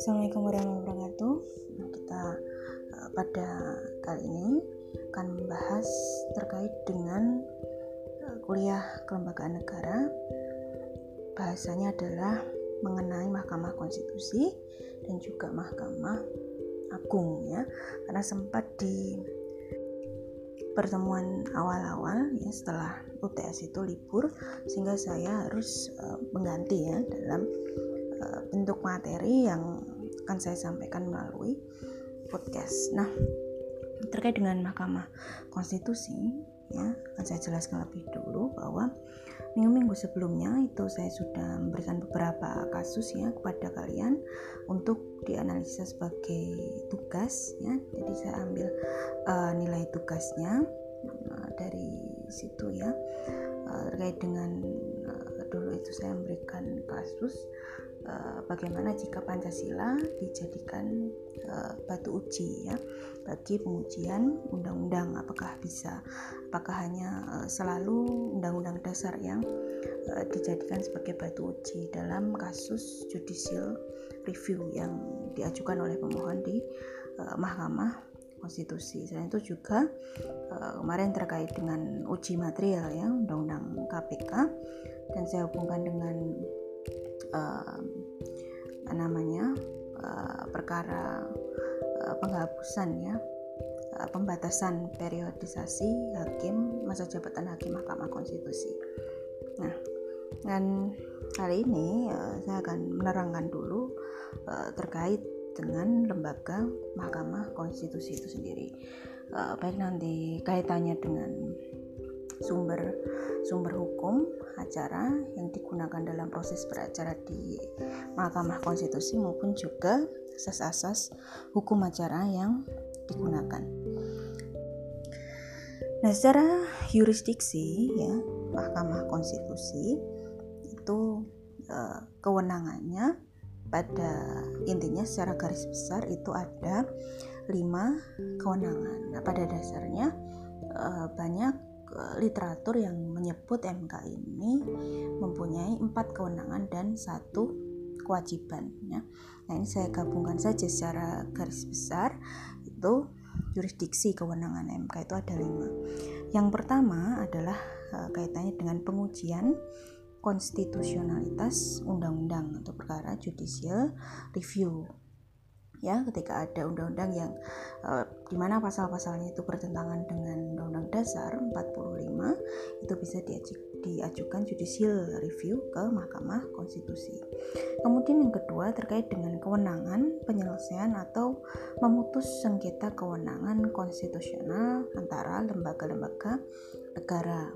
Assalamualaikum warahmatullahi wabarakatuh. Nah, kita uh, pada kali ini akan membahas terkait dengan uh, kuliah kelembagaan negara. Bahasanya adalah mengenai Mahkamah Konstitusi dan juga Mahkamah Agung ya. Karena sempat di pertemuan awal-awal ya setelah UTS itu libur sehingga saya harus uh, mengganti ya dalam uh, bentuk materi yang akan saya sampaikan melalui podcast. Nah, terkait dengan Mahkamah Konstitusi ya akan saya jelaskan lebih dulu bahwa minggu-minggu sebelumnya itu saya sudah memberikan beberapa kasus ya kepada kalian untuk dianalisa sebagai tugas ya. Jadi saya ambil uh, nilai tugasnya uh, dari situ ya. Uh, terkait dengan uh, dulu itu saya memberikan kasus uh, bagaimana jika Pancasila dijadikan uh, batu uji ya bagi pengujian undang-undang apakah bisa apakah hanya uh, selalu undang-undang dasar yang uh, dijadikan sebagai batu uji dalam kasus judicial review yang diajukan oleh pemohon di uh, Mahkamah konstitusi. Selain itu juga uh, kemarin terkait dengan uji material ya undang-undang KPK dan saya hubungkan dengan uh, namanya uh, perkara uh, penghapusan ya uh, pembatasan periodisasi hakim masa jabatan hakim Mahkamah Konstitusi. Nah, dan kali ini uh, saya akan menerangkan dulu uh, terkait dengan lembaga Mahkamah Konstitusi itu sendiri. Uh, baik nanti kaitannya dengan sumber sumber hukum acara yang digunakan dalam proses beracara di Mahkamah Konstitusi maupun juga asas-asas hukum acara yang digunakan. Nah, secara yurisdiksi ya Mahkamah Konstitusi itu uh, kewenangannya pada intinya secara garis besar itu ada lima kewenangan. Nah, pada dasarnya uh, banyak literatur yang menyebut MK ini mempunyai empat kewenangan dan satu kewajiban. Ya. Nah ini saya gabungkan saja secara garis besar itu jurisdiksi kewenangan MK itu ada lima. Yang pertama adalah uh, kaitannya dengan pengujian konstitusionalitas undang-undang atau perkara judicial review ya ketika ada undang-undang yang uh, di mana pasal-pasalnya itu bertentangan dengan undang-undang dasar 45 itu bisa diaju, diajukan judicial review ke Mahkamah Konstitusi. Kemudian yang kedua terkait dengan kewenangan penyelesaian atau memutus sengketa kewenangan konstitusional antara lembaga-lembaga negara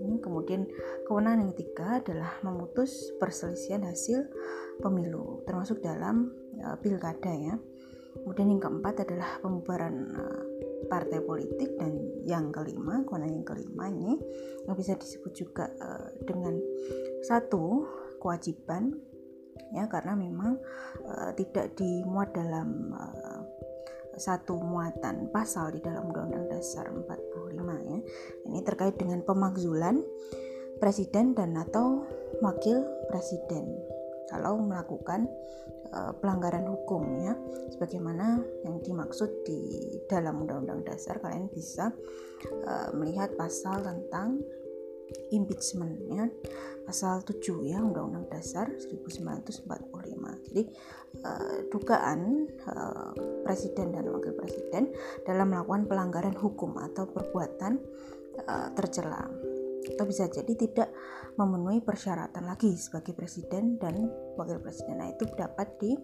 Kemudian kewenangan yang ketiga adalah memutus perselisihan hasil pemilu termasuk dalam uh, pilkada ya. Kemudian yang keempat adalah pembubaran uh, partai politik dan yang kelima, kewenangan yang kelima ini yang bisa disebut juga uh, dengan satu kewajiban ya karena memang uh, tidak dimuat dalam uh, satu muatan pasal di dalam Undang-Undang Dasar 45 ya. Ini terkait dengan pemakzulan presiden dan atau wakil presiden kalau melakukan uh, pelanggaran hukum ya. Sebagaimana yang dimaksud di dalam undang-undang dasar kalian bisa uh, melihat pasal tentang impeachment ya pasal 7 ya Undang-Undang Dasar 1945. Jadi uh, dugaan uh, presiden dan wakil presiden dalam melakukan pelanggaran hukum atau perbuatan uh, tercela. Atau bisa jadi tidak memenuhi persyaratan lagi sebagai presiden dan wakil presiden. Nah, itu dapat di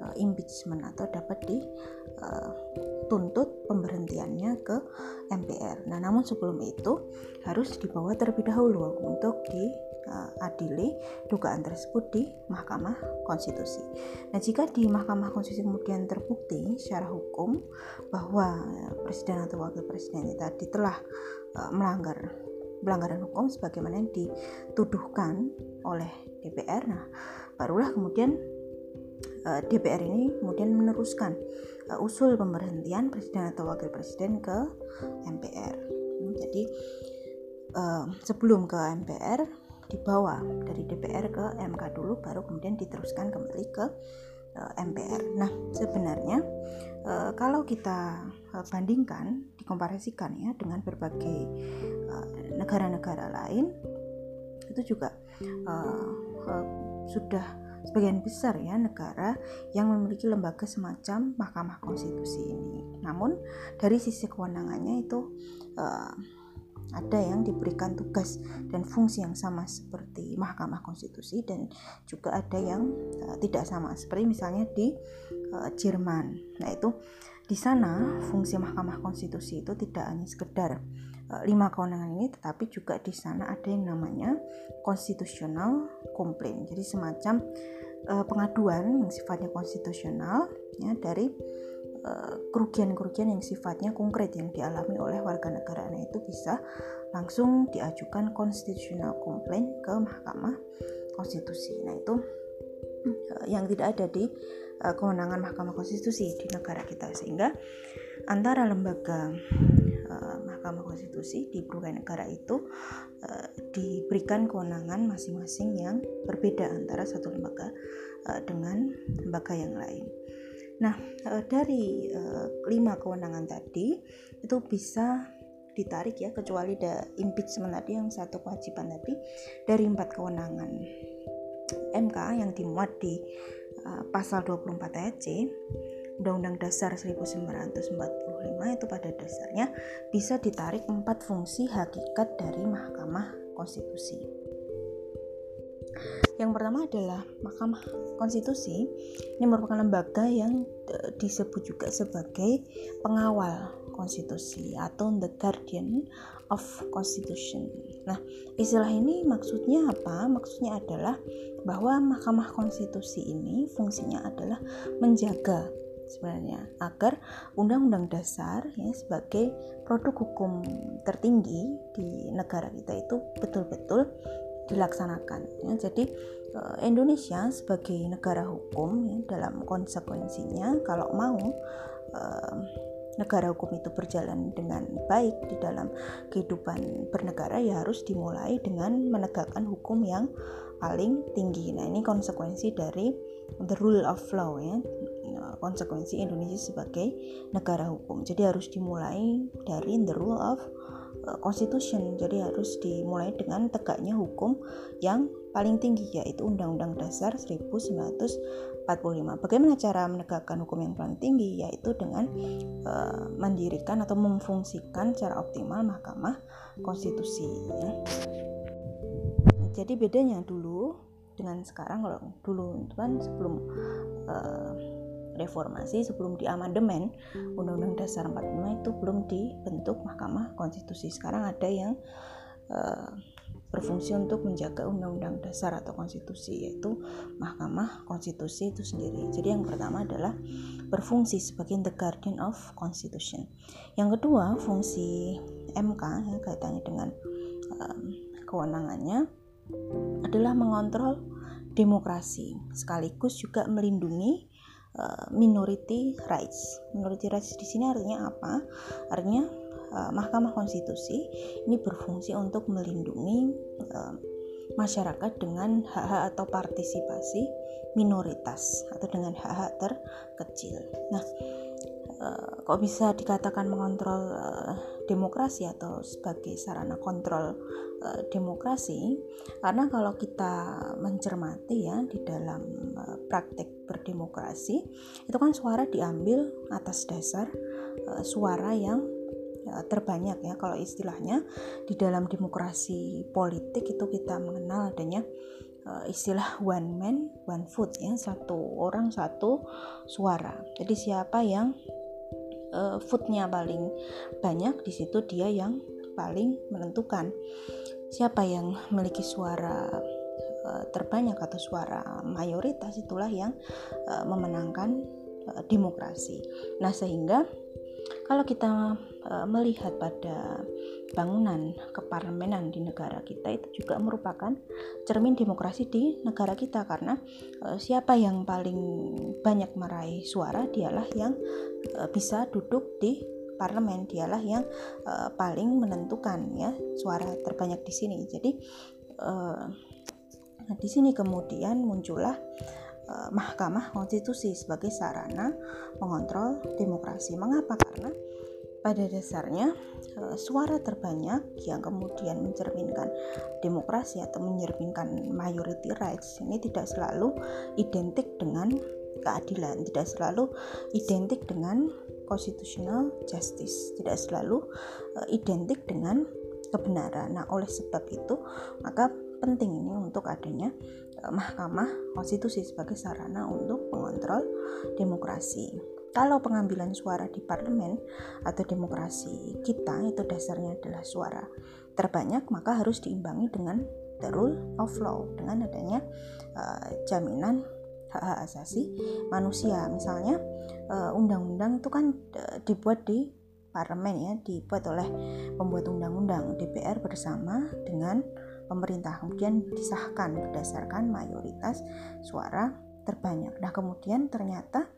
uh, impeachment atau dapat dituntut uh, pemberhentiannya ke MPR. Nah, namun sebelum itu harus dibawa terlebih dahulu untuk diadili uh, dugaan tersebut di Mahkamah Konstitusi. Nah, jika di Mahkamah Konstitusi kemudian terbukti secara hukum bahwa presiden atau wakil presiden tadi telah melanggar pelanggaran hukum sebagaimana yang dituduhkan oleh DPR. Nah, barulah kemudian eh, DPR ini kemudian meneruskan uh, usul pemberhentian presiden atau wakil presiden ke MPR. Hmm, jadi uh, sebelum ke MPR dibawa dari DPR ke MK dulu baru kemudian diteruskan kembali ke MPR. Nah, sebenarnya uh, kalau kita uh, bandingkan, dikomparasikan ya dengan berbagai negara-negara uh, lain itu juga sudah sebagian besar ya negara yang memiliki lembaga semacam Mahkamah Konstitusi ini. Namun dari sisi kewenangannya itu uh, ada yang diberikan tugas dan fungsi yang sama seperti Mahkamah Konstitusi dan juga ada yang uh, tidak sama seperti misalnya di uh, Jerman. Nah itu di sana fungsi Mahkamah Konstitusi itu tidak hanya sekedar uh, lima kewenangan ini, tetapi juga di sana ada yang namanya konstitusional komplain. Jadi semacam uh, pengaduan yang sifatnya konstitusional ya dari Eh, kerugian-kerugian yang sifatnya konkret yang dialami oleh warga negara itu bisa langsung diajukan konstitusional komplain ke Mahkamah Konstitusi. Nah, itu eh, yang tidak ada di uh, kewenangan Mahkamah Konstitusi di negara kita sehingga antara lembaga Mahkamah Konstitusi di berbagai negara itu diberikan kewenangan masing-masing yang berbeda antara satu lembaga dengan lembaga yang lain. Nah, eh, dari uh, lima kewenangan tadi itu bisa ditarik ya kecuali ada impeachment tadi yang satu kewajiban tadi dari empat kewenangan MK yang dimuat di uh, pasal 24 ayat C Undang-Undang Dasar 1945 itu pada dasarnya bisa ditarik empat fungsi hakikat dari Mahkamah Konstitusi. Yang pertama adalah Mahkamah Konstitusi. Ini merupakan lembaga yang e, disebut juga sebagai pengawal konstitusi atau the guardian of constitution. Nah, istilah ini maksudnya apa? Maksudnya adalah bahwa Mahkamah Konstitusi ini fungsinya adalah menjaga sebenarnya agar undang-undang dasar ya sebagai produk hukum tertinggi di negara kita itu betul-betul dilaksanakan ya. Jadi eh, Indonesia sebagai negara hukum ya, dalam konsekuensinya kalau mau eh, negara hukum itu berjalan dengan baik di dalam kehidupan bernegara ya harus dimulai dengan menegakkan hukum yang paling tinggi. Nah, ini konsekuensi dari the rule of law ya. Konsekuensi Indonesia sebagai negara hukum. Jadi harus dimulai dari the rule of Eh, constitution. Jadi harus dimulai dengan tegaknya hukum yang paling tinggi yaitu Undang-Undang Dasar 1945 bagaimana cara menegakkan hukum yang paling tinggi? Yaitu dengan uh, mendirikan atau memfungsikan secara optimal Mahkamah Konstitusi ya. jadi bedanya dulu dengan sekarang kalau dulu kan sebelum uh, reformasi sebelum di amandemen Undang-Undang Dasar 45 itu belum dibentuk Mahkamah Konstitusi. Sekarang ada yang uh, berfungsi untuk menjaga undang-undang dasar atau konstitusi yaitu Mahkamah Konstitusi itu sendiri. Jadi yang pertama adalah berfungsi sebagai the guardian of constitution. Yang kedua, fungsi MK ya, kaitannya dengan um, kewenangannya adalah mengontrol demokrasi sekaligus juga melindungi Eh, minority rights. Minority rights di sini artinya apa? Artinya uh, Mahkamah Konstitusi ini berfungsi untuk melindungi uh, masyarakat dengan hak-hak atau partisipasi minoritas atau dengan hak-hak terkecil. Nah, uh, kok bisa dikatakan mengontrol uh, demokrasi atau sebagai sarana kontrol uh, demokrasi karena kalau kita mencermati ya di dalam uh, praktek berdemokrasi itu kan suara diambil atas dasar uh, suara yang terbanyak ya. Kalau istilahnya di dalam demokrasi politik itu kita mengenal adanya istilah one man one vote ya satu orang satu suara. Jadi siapa yang uh, foodnya paling banyak di situ dia yang paling menentukan siapa yang memiliki suara uh, terbanyak atau suara mayoritas itulah yang uh, memenangkan uh, demokrasi. Nah, sehingga kalau kita uh, melihat pada bangunan keparlemenan di negara kita itu juga merupakan cermin demokrasi di negara kita karena uh, siapa yang paling banyak meraih suara dialah yang uh, bisa duduk di parlemen dialah yang paling menentukan ya suara terbanyak di sini jadi di sini kemudian muncullah Mahkamah Konstitusi sebagai sarana mengontrol demokrasi. Mengapa? Karena pada dasarnya suara terbanyak yang kemudian mencerminkan demokrasi atau mencerminkan majority rights ini tidak selalu identik dengan keadilan, tidak selalu identik dengan constitutional justice, tidak selalu uh, identik dengan kebenaran. Nah, oleh sebab itu, maka penting ini untuk adanya uh, Mahkamah Konstitusi sebagai sarana untuk mengontrol demokrasi. Kalau pengambilan suara di parlemen atau demokrasi kita itu dasarnya adalah suara terbanyak, maka harus diimbangi dengan the rule of law dengan adanya uh, jaminan hak-hak asasi manusia. Misalnya eh, undang-undang itu kan uh, dibuat di parlemen ya, dibuat oleh pembuat undang-undang DPR bersama dengan pemerintah. Kemudian disahkan berdasarkan mayoritas suara terbanyak. Nah, kemudian ternyata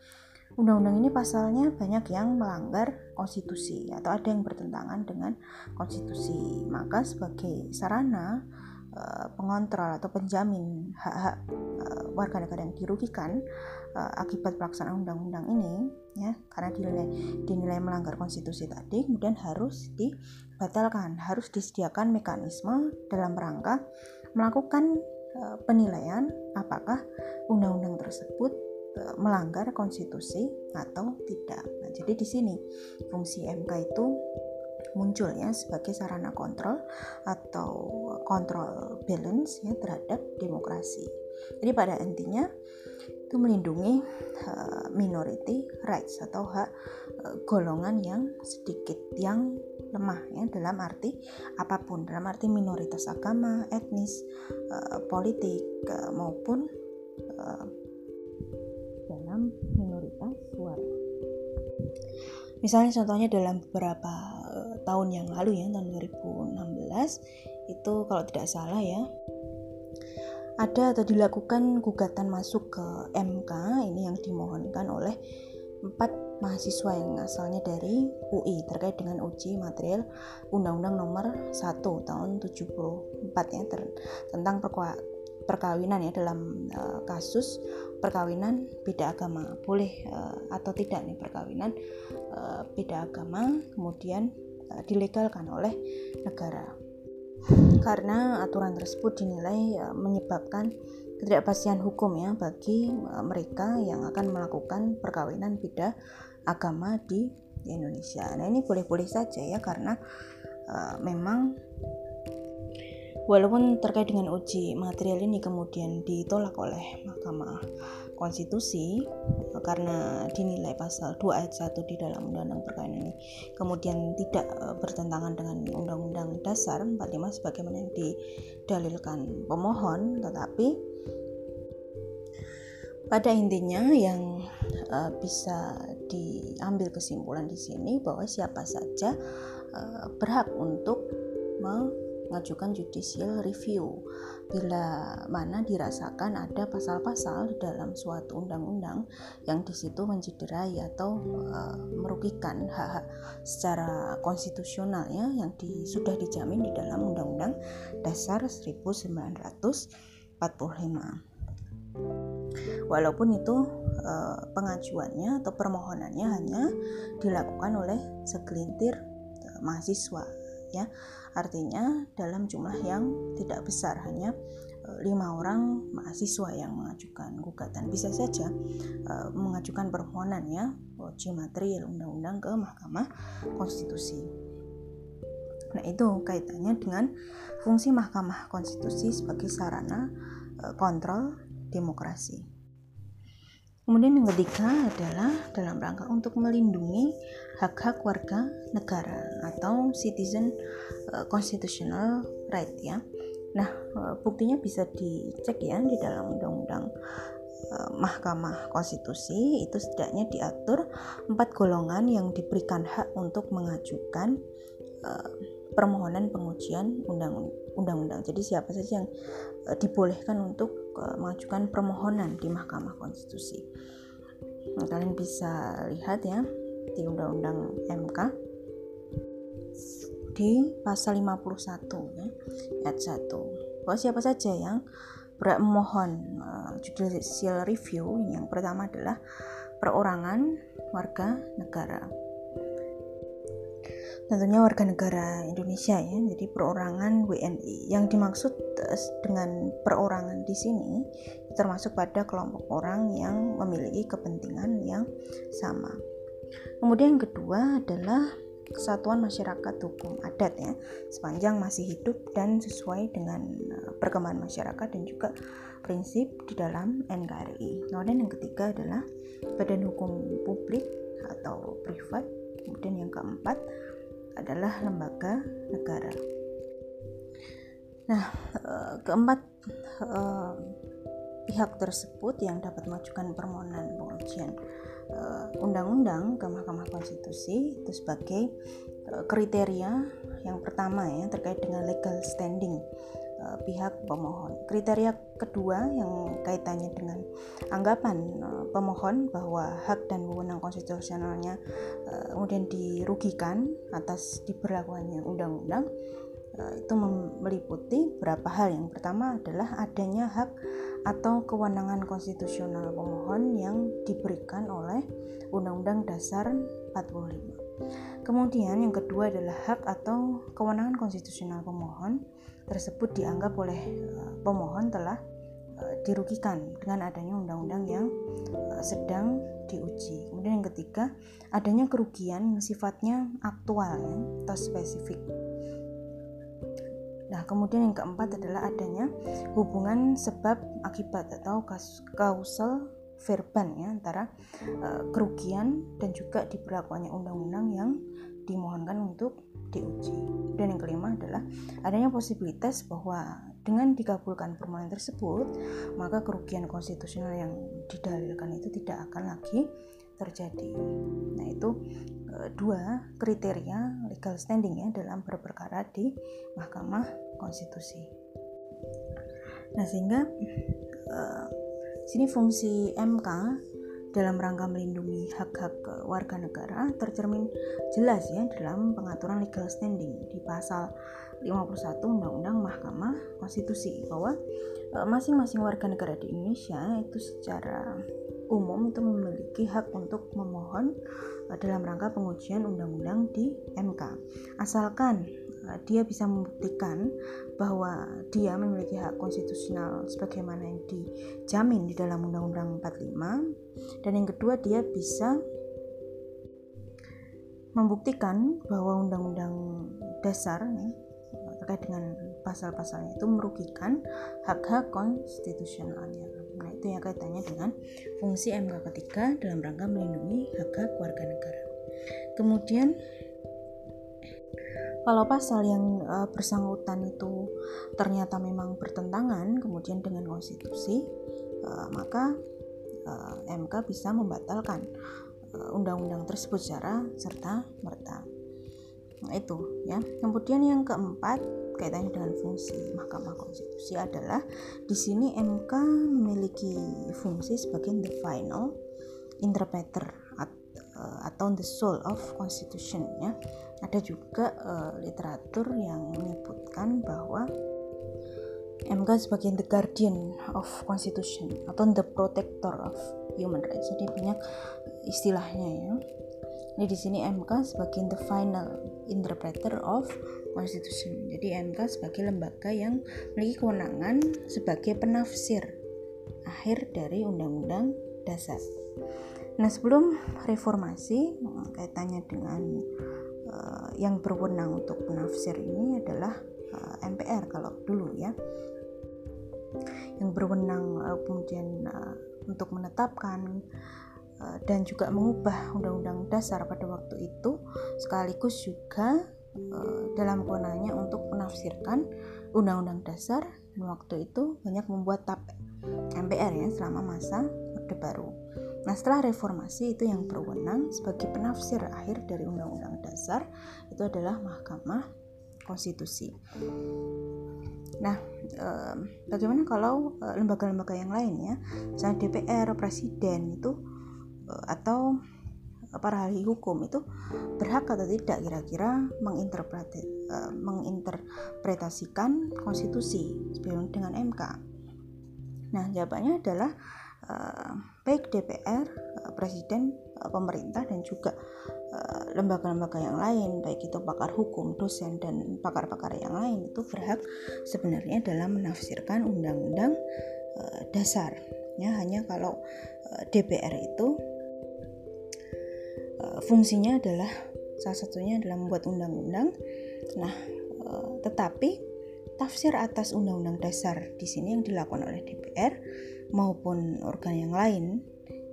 undang-undang ini pasalnya banyak yang melanggar konstitusi atau ada yang bertentangan dengan konstitusi. Maka sebagai sarana Eh, pengontrol atau penjamin hak-hak uh, warga negara yang dirugikan uh, akibat pelaksanaan undang-undang ini ya karena dinilai dinilai melanggar konstitusi tadi kemudian harus dibatalkan harus disediakan mekanisme dalam rangka melakukan penilaian apakah undang-undang tersebut melanggar konstitusi atau tidak. Nah, jadi di sini fungsi MK itu muncul ya sebagai sarana kontrol atau kontrol balance ya terhadap demokrasi. Jadi pada intinya itu melindungi uh, minority rights atau hak uh, golongan yang sedikit yang lemah ya dalam arti apa pun dalam arti minoritas agama, etnis, uh, politik uh, maupun uh, dalam minoritas suara. Misalnya contohnya dalam beberapa uh, tahun yang lalu ya tahun 2016 itu kalau tidak salah ya ada atau dilakukan gugatan masuk ke MK ini yang dimohonkan oleh empat mahasiswa yang asalnya dari UI terkait dengan uji material Undang-Undang Nomor 1 tahun 74 ya tentang perkawinan ya dalam uh, kasus perkawinan beda agama boleh uh, atau tidak nih perkawinan uh, beda agama kemudian uh, dilegalkan oleh negara karena aturan tersebut dinilai uh, menyebabkan ketidakpastian hukum ya bagi uh, mereka yang akan melakukan perkawinan beda agama di, Indonesia. Nah ini boleh-boleh saja ya karena uh, memang Walaupun terkait dengan uji material ini kemudian ditolak oleh Mahkamah Konstitusi karena dinilai pasal 2 ayat 1 di dalam Undang-Undang Perkawinan ini kemudian tidak e, bertentangan dengan Undang-Undang Dasar 45 sebagaimana yang didalilkan pemohon. Tetapi pada intinya yang uh, bisa diambil kesimpulan di sini bahwa siapa saja uh, berhak untuk mengajukan judicial review bila mana dirasakan ada pasal-pasal di dalam suatu undang-undang yang di situ mencederai atau uh, merugikan hak-hak secara konstitusional ya yang di, sudah dijamin di dalam Undang-Undang Dasar 1945. Walaupun itu uh, pengajuannya atau permohonannya hanya dilakukan oleh segelintir uh, mahasiswa ya artinya dalam jumlah yang tidak besar hanya eh, lima orang mahasiswa yang mengajukan gugatan bisa saja uh, mengajukan permohonan ya uji material undang-undang ke Mahkamah Konstitusi. Nah itu kaitannya dengan fungsi Mahkamah Konstitusi sebagai sarana uh, kontrol demokrasi. Kemudian yang ketiga adalah dalam rangka untuk melindungi hak-hak warga negara atau citizen constitutional right ya. Nah, uh, buktinya bisa dicek ya di dalam undang-undang uh, Mahkamah Konstitusi itu setidaknya diatur empat golongan yang diberikan hak untuk mengajukan permohonan pengujian undang-undang. Jadi siapa saja yang dibolehkan untuk mengajukan permohonan di Mahkamah Konstitusi. Nah, kalian bisa lihat ya di Undang-Undang MK di pasal 51 ya ayat 1 bahwa siapa saja yang memohon uh, judicial review yang pertama adalah perorangan warga negara. Tentunya warga negara Indonesia ya jadi perorangan WNI yang dimaksud eh, dengan perorangan di sini termasuk pada kelompok orang yang memiliki kepentingan yang sama. Kemudian yang kedua adalah kesatuan masyarakat hukum adat ya sepanjang masih hidup dan sesuai dengan eh, perkembangan masyarakat dan juga prinsip di dalam NKRI. Kemudian yang ketiga adalah badan hukum publik atau privat. Kemudian yang keempat adalah lembaga negara. Nah, eh, keempat eh, pihak tersebut yang dapat mengajukan permohonan pengujian undang-undang ke Mahkamah Konstitusi itu sebagai uh, kriteria yang pertama ya terkait dengan legal standing uh, pihak pemohon. Kriteria kedua yang kaitannya dengan anggapan pemohon bahwa hak dan wewenang konstitusionalnya kemudian dirugikan atas diberlakukannya undang-undang itu meliputi beberapa hal. Yang pertama adalah adanya hak atau kewenangan konstitusional pemohon yang diberikan oleh Undang-Undang Dasar 45. Kemudian yang kedua adalah hak atau kewenangan konstitusional pemohon tersebut dianggap oleh eh, pemohon telah eh, dirugikan dengan adanya undang-undang yang sedang diuji. Kemudian yang ketiga, adanya kerugian yang sifatnya aktual ya, atau spesifik Nah, kemudian yang keempat adalah adanya hubungan sebab akibat atau kausal verban ya antara uh, kerugian dan juga diberlakukannya undang-undang yang dimohonkan untuk diuji. Dan yang kelima adalah adanya posibilitas bahwa dengan dikabulkan permohonan tersebut, maka kerugian konstitusional yang didalilkan itu tidak akan lagi terjadi. Nah, itu e, dua kriteria legal standing ya dalam berperkara di Mahkamah Konstitusi. Nah, sehingga e, sini fungsi MK dalam rangka melindungi hak-hak warga negara tercermin jelas ya dalam pengaturan legal standing di pasal 51 Undang-Undang Mahkamah Konstitusi bahwa e, masing-masing warga negara di Indonesia itu secara umum itu memiliki hak untuk memohon uh, dalam rangka pengujian undang-undang di MK. Asalkan uh, dia bisa membuktikan bahwa dia memiliki hak konstitusional sebagaimana yang dijamin di dalam Undang-Undang 45 dan yang kedua dia bisa membuktikan bahwa undang-undang dasar ya, terkait dengan pasal-pasalnya itu merugikan hak-hak konstitusionalnya itu yang kaitannya dengan fungsi MK ketiga dalam rangka melindungi hak-hak warga negara. Kemudian kalau pasal yang uh, bersangkutan itu ternyata memang bertentangan kemudian dengan konstitusi, uh, maka uh, MK bisa membatalkan undang-undang tersebut secara serta merta. Nah, itu ya. Kemudian yang keempat kaitannya dengan fungsi Mahkamah Konstitusi adalah di sini MK memiliki fungsi sebagai the final interpreter eh, atau the soul of constitution ya. Ada juga uh, literatur yang menyebutkan bahwa MK sebagai the guardian of constitution atau the protector of human rights. Jadi banyak istilahnya ya. Jadi di sini MK sebagai the final interpreter of Constitution. Jadi MK sebagai lembaga yang memiliki kewenangan sebagai penafsir akhir dari Undang-Undang Dasar. Nah sebelum reformasi kaitannya dengan uh, yang berwenang untuk penafsir ini adalah uh, eh, MPR kalau dulu ya yang berwenang uh, kemudian uh, untuk menetapkan dan juga mengubah undang-undang dasar pada waktu itu sekaligus juga Eh, dalam kewenangannya untuk menafsirkan undang-undang dasar dan waktu itu banyak membuat tap MPR ya selama masa Orde Baru. Nah setelah reformasi itu yang berwenang sebagai penafsir akhir dari undang-undang dasar itu adalah Mahkamah Konstitusi. Nah, eh, bagaimana kalau eh, lembaga-lembaga yang lain ya, misalnya DPR, Presiden itu atau para ahli hukum itu berhak atau tidak kira-kira uh, menginterpretasikan konstitusi dengan MK. Nah, jawabannya adalah uh, baik DPR, Presiden, pemerintah dan juga lembaga-lembaga yang lain, baik itu pakar hukum, dosen dan pakar-pakar yang lain itu berhak sebenarnya dalam menafsirkan undang-undang dasar. Ya, hanya kalau DPR itu fungsinya adalah salah satunya adalah membuat undang-undang. Nah, tetapi tafsir atas undang-undang dasar di sini yang dilakukan oleh DPR maupun organ yang lain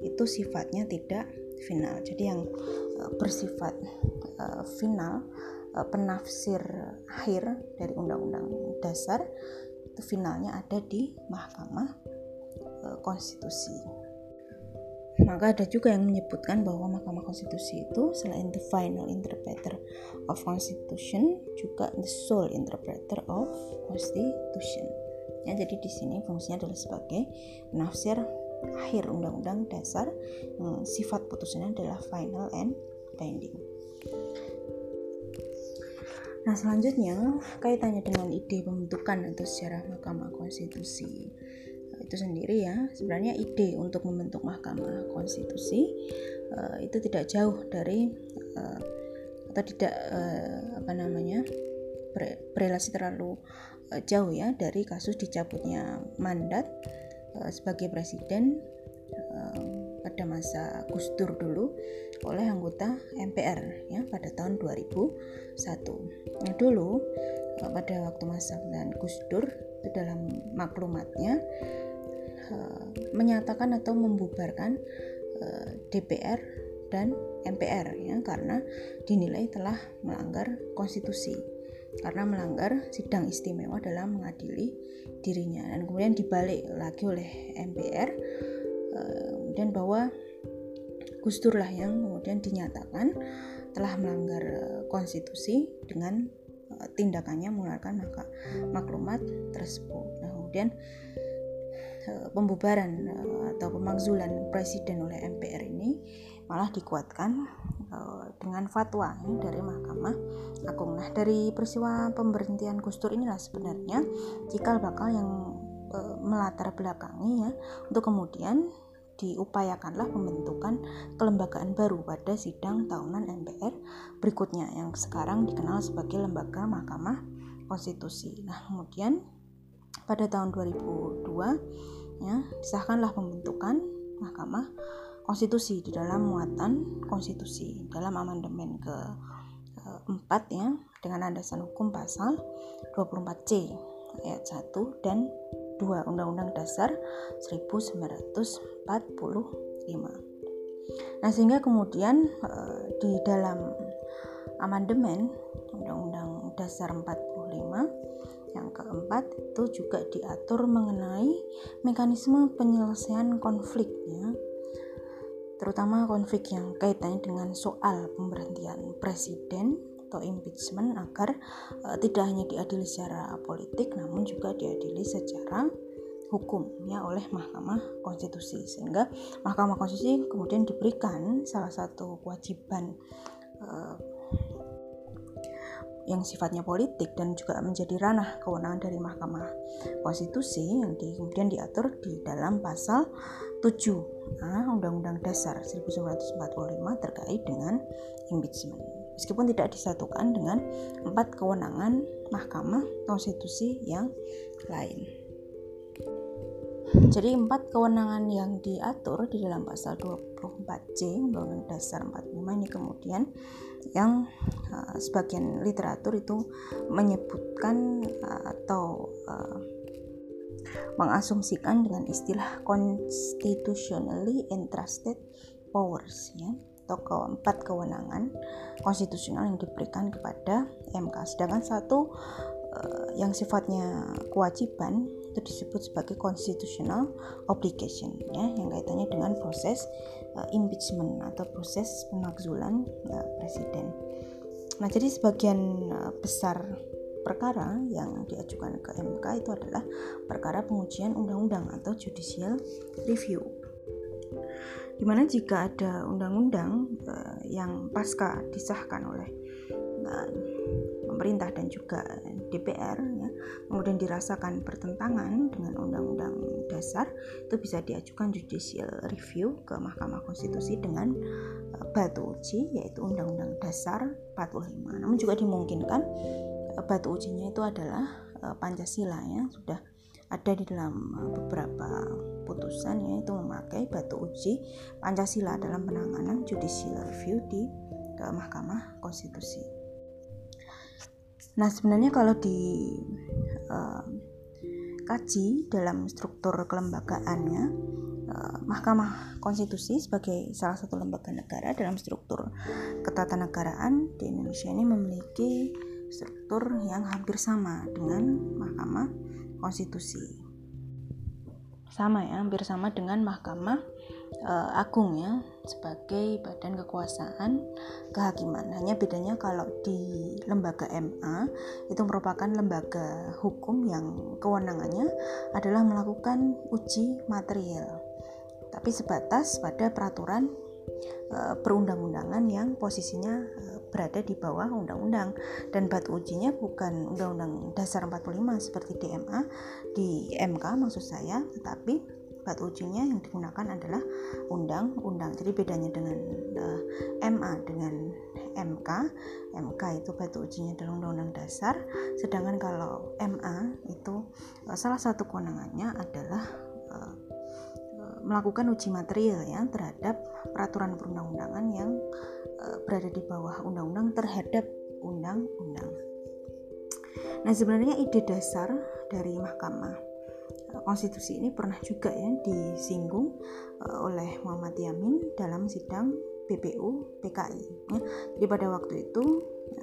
itu sifatnya tidak final. Jadi yang bersifat final penafsir akhir dari undang-undang dasar itu finalnya ada di Mahkamah Konstitusi maka ada juga yang menyebutkan bahwa Mahkamah Konstitusi itu selain the final interpreter of Constitution juga the sole interpreter of Constitution. Ya, jadi di sini fungsinya adalah sebagai penafsir akhir undang-undang dasar yang sifat putusannya adalah final and binding. Nah, selanjutnya kaitannya dengan ide pembentukan atau sejarah Mahkamah Konstitusi itu sendiri ya sebenarnya ide untuk membentuk Mahkamah Konstitusi uh, itu tidak jauh dari uh, atau tidak uh, apa namanya berrelasi terlalu uh, jauh ya dari kasus dicabutnya mandat uh, sebagai presiden uh, pada masa Gus Dur dulu oleh anggota MPR ya pada tahun 2001. Nah, dulu pada waktu masa pemerintahan Gus Dur itu dalam maklumatnya menyatakan atau membubarkan eh, DPR dan MPR ya karena dinilai telah melanggar konstitusi karena melanggar sidang istimewa dalam mengadili dirinya dan kemudian dibalik lagi oleh MPR uh, kemudian bahwa Gus Dur lah yang kemudian dinyatakan telah melanggar konstitusi dengan tindakannya mengeluarkan maklumat tersebut. Nah, kemudian Eh, pembubaran eh, atau pemakzulan presiden oleh MPR ini malah dikuatkan eh, dengan fatwa dari Mahkamah Agung. Nah, dari peristiwa pemberhentian Gus Dur inilah sebenarnya cikal bakal yang melatar belakangi ya untuk kemudian diupayakanlah pembentukan kelembagaan baru pada sidang tahunan MPR berikutnya yang sekarang dikenal sebagai lembaga Mahkamah Konstitusi. Nah, kemudian pada tahun 2002 ya disahkanlah pembentukan Mahkamah Konstitusi di dalam muatan konstitusi dalam amandemen ke empat ya dengan landasan hukum pasal 24C ayat 1 dan 2 Undang-Undang Dasar 1945. Nah, sehingga kemudian eh, di dalam amandemen Undang-Undang Dasar 45 yang keempat itu juga diatur mengenai mekanisme penyelesaian konfliknya terutama konflik yang kaitannya dengan soal pemberhentian presiden atau impeachment agar uh, tidak hanya diadili secara politik namun juga diadili secara hukum ya oleh Mahkamah Konstitusi. Sehingga Mahkamah Konstitusi kemudian diberikan salah satu kewajiban uh, yang sifatnya politik dan juga menjadi ranah kewenangan dari Mahkamah Konstitusi yang di, kemudian diatur di dalam pasal 7 nah, Undang-Undang Dasar 1945 terkait dengan impeachment. Meskipun tidak disatukan dengan empat kewenangan Mahkamah Konstitusi yang lain. Jadi empat kewenangan yang diatur di dalam pasal 24C Undang-Undang Dasar 45 ini kemudian yang uh, sebagian literatur itu menyebutkan uh, atau uh, mengasumsikan dengan istilah constitutionally entrusted powers ya atau keempat kewenangan konstitusional yang diberikan kepada MK sedangkan satu uh, yang sifatnya kewajiban itu disebut sebagai constitutional obligation ya yang kaitannya dengan proses uh, impeachment atau proses pemakzulan uh, presiden. Nah, jadi sebagian uh, besar perkara yang diajukan ke MK itu adalah perkara pengujian undang-undang atau judicial review. Di mana jika ada undang-undang uh, yang pasca disahkan oleh uh, pemerintah dan juga DPR ya, kemudian dirasakan bertentangan dengan undang-undang dasar itu bisa diajukan judicial review ke Mahkamah Konstitusi dengan uh, batu uji yaitu Undang-Undang Dasar 45. Namun juga dimungkinkan uh, batu ujinya itu adalah uh, Pancasila ya sudah ada di dalam beberapa putusan yaitu memakai batu uji Pancasila dalam penanganan judicial review di Mahkamah Konstitusi. Nah, sebenarnya kalau di uh, kaji dalam struktur kelembagaannya, uh, Mahkamah Konstitusi sebagai salah satu lembaga negara dalam struktur ketatanegaraan di Indonesia ini memiliki struktur yang hampir sama dengan Mahkamah Konstitusi. Sama ya, hampir sama dengan Mahkamah uh, agung ya sebagai badan kekuasaan kehakiman. Hanya bedanya kalau di lembaga MA itu merupakan lembaga hukum yang kewenangannya adalah melakukan uji material. Tapi sebatas pada peraturan uh, perundang-undangan yang posisinya uh, berada di bawah undang-undang dan batu ujinya bukan undang-undang dasar 45 seperti DMA di MK maksud saya tetapi batu ujinya yang digunakan adalah undang-undang. Jadi bedanya dengan uh, eh, MA dengan MK, MK itu batu ujinya adalah undang-undang dasar, sedangkan kalau MA itu uh, salah satu kewenangannya adalah uh, melakukan uji material ya terhadap peraturan perundang-undangan yang uh, berada di bawah undang-undang terhadap undang-undang. Nah, sebenarnya ide dasar dari Mahkamah konstitusi ini pernah juga ya disinggung uh, oleh Muhammad Yamin dalam sidang BPU PKI. Ya. Jadi pada waktu itu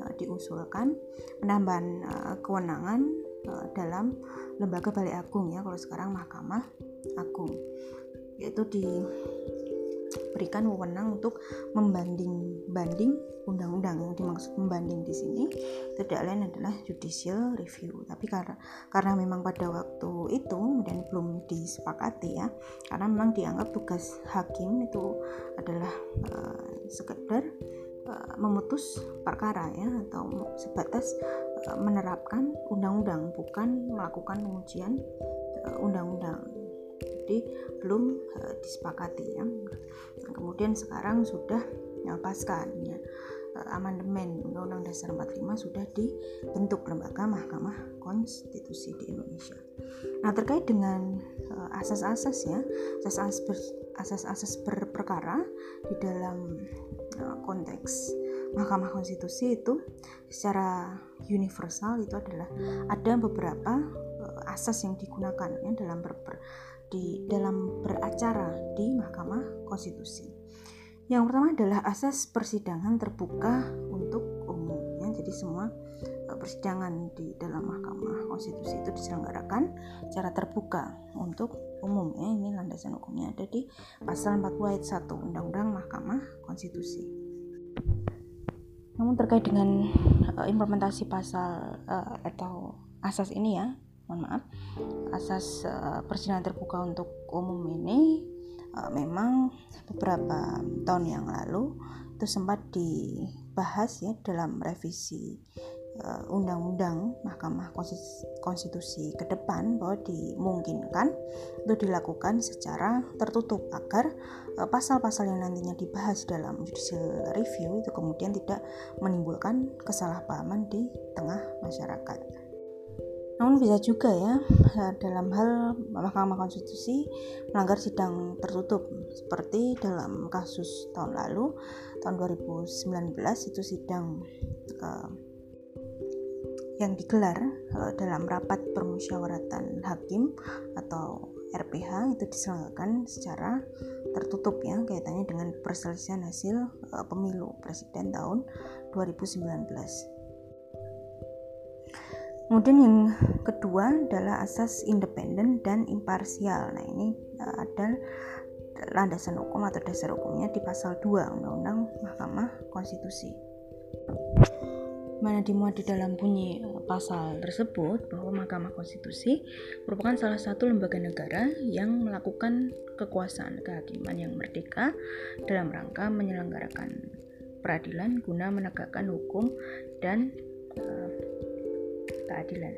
uh, diusulkan penambahan uh, kewenangan dalam lembaga Balai Agung ya, kalau sekarang Mahkamah Agung, yaitu di berikan wewenang untuk membanding-banding undang-undang. Yang dimaksud membanding di sini tidak lain adalah judicial review. Tapi karena karena memang pada waktu itu dan belum disepakati ya karena memang dianggap tugas hakim itu adalah uh, sekedar uh, memutus perkara ya atau sebatas uh, menerapkan undang-undang bukan melakukan pengujian undang-undang jadi belum uh, disepakati ya nah, kemudian sekarang sudah ya, ya, uh, amandemen Undang-Undang Dasar 45 sudah dibentuk lembaga Mahkamah Konstitusi di Indonesia. Nah terkait dengan uh, asas-asas ya asas-asas ber, asas-asas berperkara di dalam uh, konteks Mahkamah Konstitusi itu secara universal itu adalah ada beberapa uh, asas yang digunakan ya dalam ber, ber, di dalam beracara di Mahkamah Konstitusi. Yang pertama adalah asas persidangan terbuka untuk umum. Ya. Jadi semua eh, persidangan di dalam Mahkamah Konstitusi itu diselenggarakan secara terbuka untuk umum. Ya. Ini landasan hukumnya ada di pasal 40 ayat 1 Undang-Undang Mahkamah Konstitusi. Namun terkait dengan uh, implementasi pasal uh, atau asas ini ya, mohon maaf asas uh, persidangan terbuka untuk umum ini uh, memang beberapa tahun yang lalu itu sempat dibahas ya dalam revisi eh, undang-undang Mahkamah Konstitusi ke depan bahwa dimungkinkan itu dilakukan secara tertutup agar pasal-pasal yang nantinya dibahas dalam judicial review itu kemudian tidak menimbulkan kesalahpahaman di tengah masyarakat. Namun bisa juga ya dalam hal Mahkamah Konstitusi melanggar sidang tertutup seperti dalam kasus tahun lalu tahun 2019 itu sidang uh, yang digelar uh, dalam rapat permusyawaratan hakim atau RPH itu diselenggarakan secara tertutup ya kaitannya dengan perselisihan hasil pemilu presiden tahun 2019. Kemudian yang kedua adalah asas independen dan imparsial. Nah, ini uh, ada landasan hukum atau dasar hukumnya di pasal 2 Undang-Undang Mahkamah Konstitusi. mana dimuat di dalam bunyi eh, pasal tersebut bahwa Mahkamah Konstitusi merupakan salah satu lembaga negara yang melakukan kekuasaan kehakiman yang merdeka dalam rangka menyelenggarakan peradilan guna menegakkan hukum dan keadilan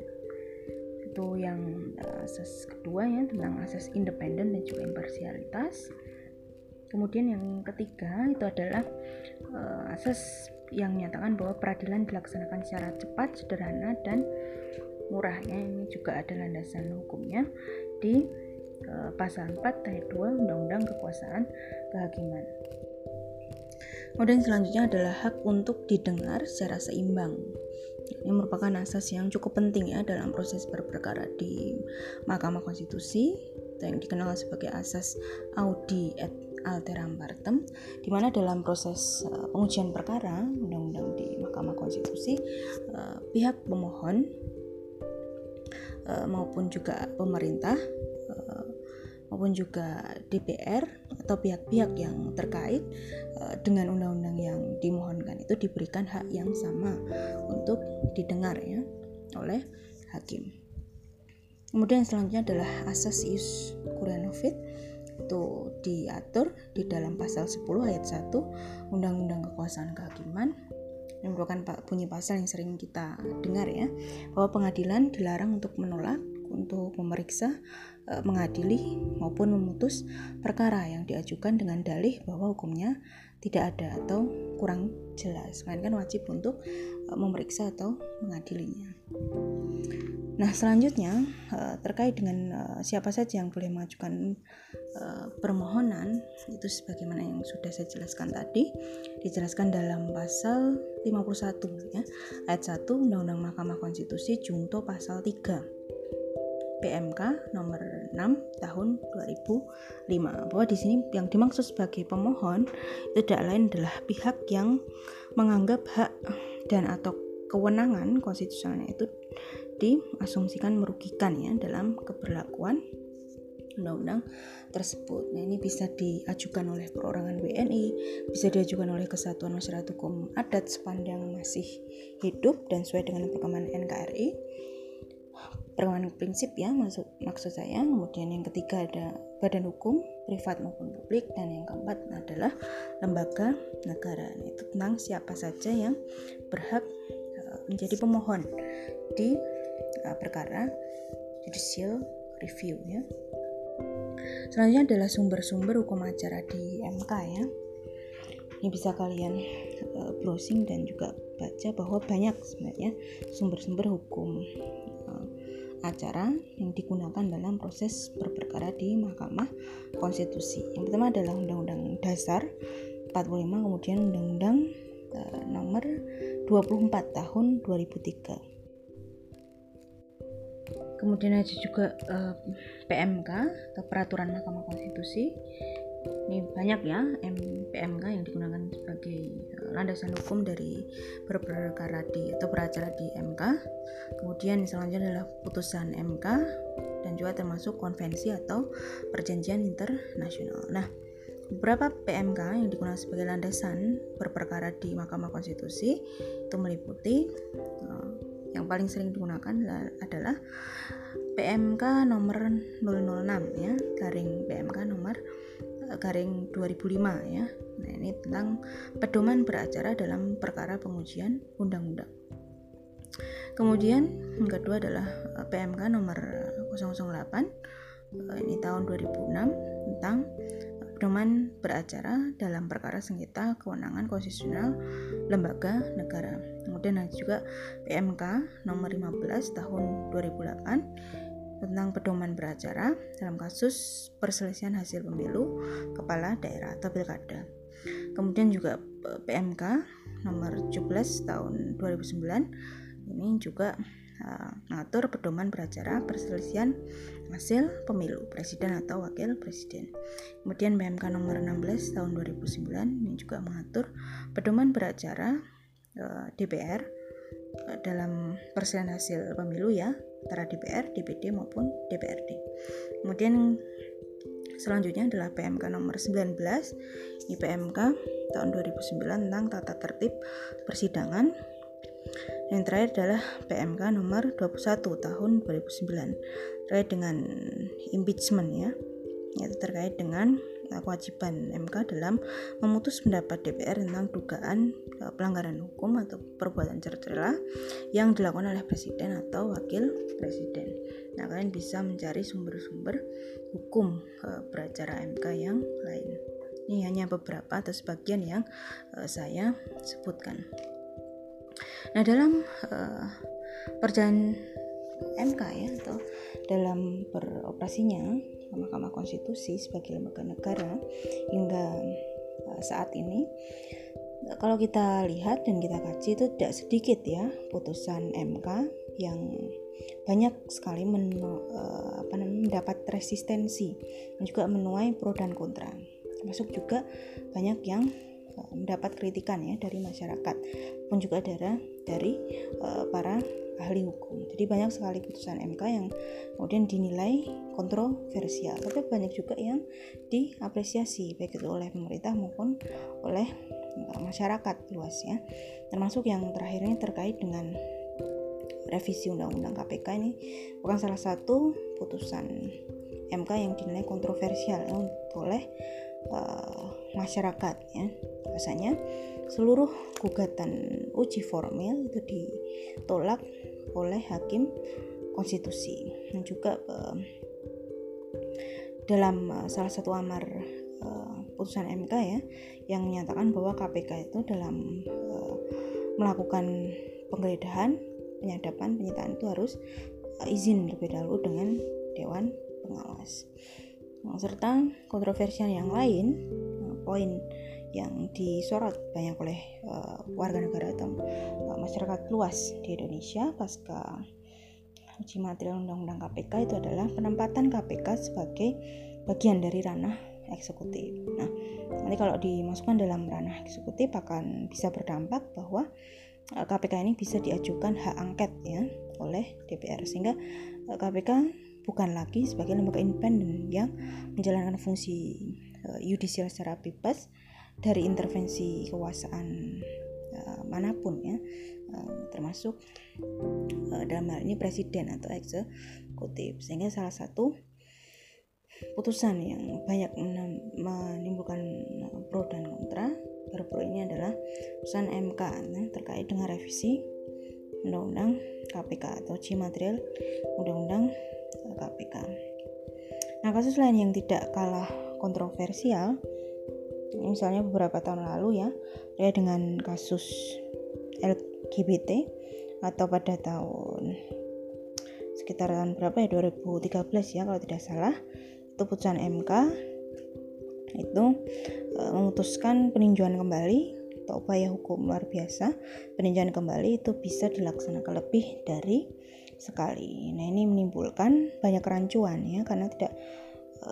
itu yang uh, asas kedua ya tentang asas independen dan juga imparsialitas kemudian yang ketiga itu adalah uh, asas yang menyatakan bahwa peradilan dilaksanakan secara cepat, sederhana, dan murahnya ini juga ada landasan hukumnya di uh, pasal 4 ayat 2 Undang-Undang Kekuasaan Kehakiman. Kemudian selanjutnya adalah hak untuk didengar secara seimbang. Ini merupakan asas yang cukup penting ya dalam proses berperkara di Mahkamah Konstitusi yang dikenal sebagai asas audi et alteram partem di mana dalam proses uh, pengujian perkara undang-undang di Mahkamah Konstitusi uh, pihak pemohon uh, maupun juga pemerintah maupun juga DPR atau pihak-pihak yang terkait uh, dengan undang-undang yang dimohonkan itu diberikan hak yang sama untuk didengar ya oleh hakim. Kemudian selanjutnya adalah asas ius curiae itu diatur di dalam pasal 10 ayat 1 Undang-Undang Kekuasaan Kehakiman yang merupakan bunyi pasal yang sering kita dengar ya bahwa pengadilan dilarang untuk menolak untuk memeriksa mengadili maupun memutus perkara yang diajukan dengan dalih bahwa hukumnya tidak ada atau kurang jelas. Melainkan wajib untuk e, memeriksa atau mengadilinya. Nah, selanjutnya eh, terkait dengan siapa saja yang boleh mengajukan permohonan itu sebagaimana yang sudah saya jelaskan tadi dijelaskan dalam pasal 51 ya ayat 1 Undang-Undang Mahkamah Konstitusi junto pasal 3 PMK nomor 6 tahun 2005 bahwa di sini yang dimaksud sebagai pemohon tidak lain adalah pihak yang menganggap hak dan atau kewenangan konstitusionalnya itu diasumsikan merugikan ya dalam keberlakuan undang-undang tersebut. Nah, ini bisa diajukan oleh perorangan WNI, bisa diajukan oleh Kesatuan Masyarakat Hukum Adat sepanjang masih hidup dan sesuai dengan perkembangan NKRI. Perkembangan prinsip ya maksud maksud saya. Kemudian yang ketiga ada badan hukum privat maupun publik dan yang keempat adalah lembaga negara. Nah, itu tentang siapa saja yang berhak eh, menjadi pemohon di uh, perkara judicial review ya. Selanjutnya adalah sumber-sumber hukum acara di MK ya. Ini bisa kalian uh, browsing dan juga baca bahwa banyak sebenarnya sumber-sumber hukum acara yang digunakan dalam proses berperkara di Mahkamah Konstitusi. Yang pertama adalah Undang-Undang Dasar 45 kemudian Undang-Undang uh, nomor 24 tahun 2003 kemudian ada juga eh, PMK atau peraturan Mahkamah Konstitusi ini banyak ya PMK yang digunakan sebagai uh, landasan hukum dari berperkara di atau beracara di MK kemudian selanjutnya adalah putusan MK dan juga termasuk konvensi atau perjanjian internasional. Nah Beberapa PMK yang digunakan sebagai landasan berperkara di Mahkamah Konstitusi itu meliputi uh, yang paling sering digunakan adalah PMK nomor 006 ya, garing PMK nomor eh, garing 2005 ya. Nah, ini tentang pedoman beracara dalam perkara pengujian undang-undang. Kemudian yang kedua adalah eh, PMK nomor 008 eh, ini tahun 2006 tentang pedoman beracara dalam perkara sengketa kewenangan konstitusional lembaga negara. Kemudian ada juga PMK nomor 15 tahun 2008 tentang pedoman beracara dalam kasus perselisihan hasil pemilu kepala daerah atau pilkada. Kemudian juga PMK nomor 17 tahun 2009 ini juga uh, mengatur pedoman beracara perselisihan hasil pemilu presiden atau wakil presiden. Kemudian BMK nomor 16 tahun 2009 ini juga mengatur pedoman beracara uh, DPR uh, dalam perselisihan hasil pemilu ya antara DPR, DPD maupun DPRD. Kemudian selanjutnya adalah PMK nomor 19 ini PMK tahun 2009 tentang tata tertib persidangan Yang terakhir adalah PMK nomor 21 tahun 2009 terkait dengan impeachment ya. Itu terkait dengan kewajiban MK dalam memutus pendapat DPR tentang dugaan uh, pelanggaran hukum atau perbuatan tercela yang dilakukan oleh presiden atau wakil presiden. Nah, kalian bisa mencari sumber-sumber hukum uh, beracara MK yang lain. Ini hanya beberapa atau sebagian yang saya sebutkan. Nah, dalam perjalanan MK ya atau dalam beroperasinya Mahkamah Konstitusi sebagai lembaga negara hingga uh, saat ini kalau kita lihat dan kita kaji itu tidak sedikit ya putusan MK yang banyak sekali uh, apa namanya, mendapat resistensi dan juga menuai pro dan kontra termasuk juga banyak yang uh, mendapat kritikan ya dari masyarakat pun juga dari dari uh, para ahli hukum. Jadi banyak sekali putusan MK yang kemudian dinilai kontroversial, tapi banyak juga yang diapresiasi baik itu oleh pemerintah maupun oleh eh, masyarakat luas ya. Termasuk yang terakhir ini terkait dengan revisi undang-undang KPK ini bukan salah satu putusan MK yang dinilai kontroversial ya, oleh uh, masyarakat ya. Biasanya seluruh gugatan uji formil itu ditolak oleh hakim konstitusi dan juga uh, dalam uh, salah satu amar uh, putusan MK ya yang menyatakan bahwa KPK itu dalam uh, melakukan penggeledahan, penyadapan, penyitaan itu harus uh, izin terlebih dahulu dengan dewan pengawas. serta kontroversial yang lain, poin yang disorot banyak oleh uh, warga negara atau uh, masyarakat luas di Indonesia pasca uji material undang-undang KPK itu adalah penempatan KPK sebagai bagian dari ranah eksekutif. Nah, nanti kalau dimasukkan dalam ranah eksekutif akan bisa berdampak bahwa KPK eh, ini bisa diajukan hak angket ya oleh DPR sehingga KPK bukan lagi sebagai lembaga independen yang menjalankan fungsi yudisial secara bebas dari intervensi kekuasaan mana pun ya termasuk uh, dalam hal ini presiden atau eksekutif sehingga salah satu putusan yang banyak menimbulkan pro dan kontra pro ini adalah putusan MK ya, terkait dengan revisi undang-undang KPK atau uji material undang-undang KPK. Nah kasus lain yang tidak kalah kontroversial misalnya beberapa tahun lalu ya dengan kasus LGBT atau pada tahun sekitar tahun berapa ya 2013 ya kalau tidak salah. Itu putusan MK itu e, memutuskan peninjauan kembali atau upaya hukum luar biasa. Peninjauan kembali itu bisa dilaksanakan lebih dari sekali. Nah ini menimbulkan banyak kerancuan ya karena tidak e,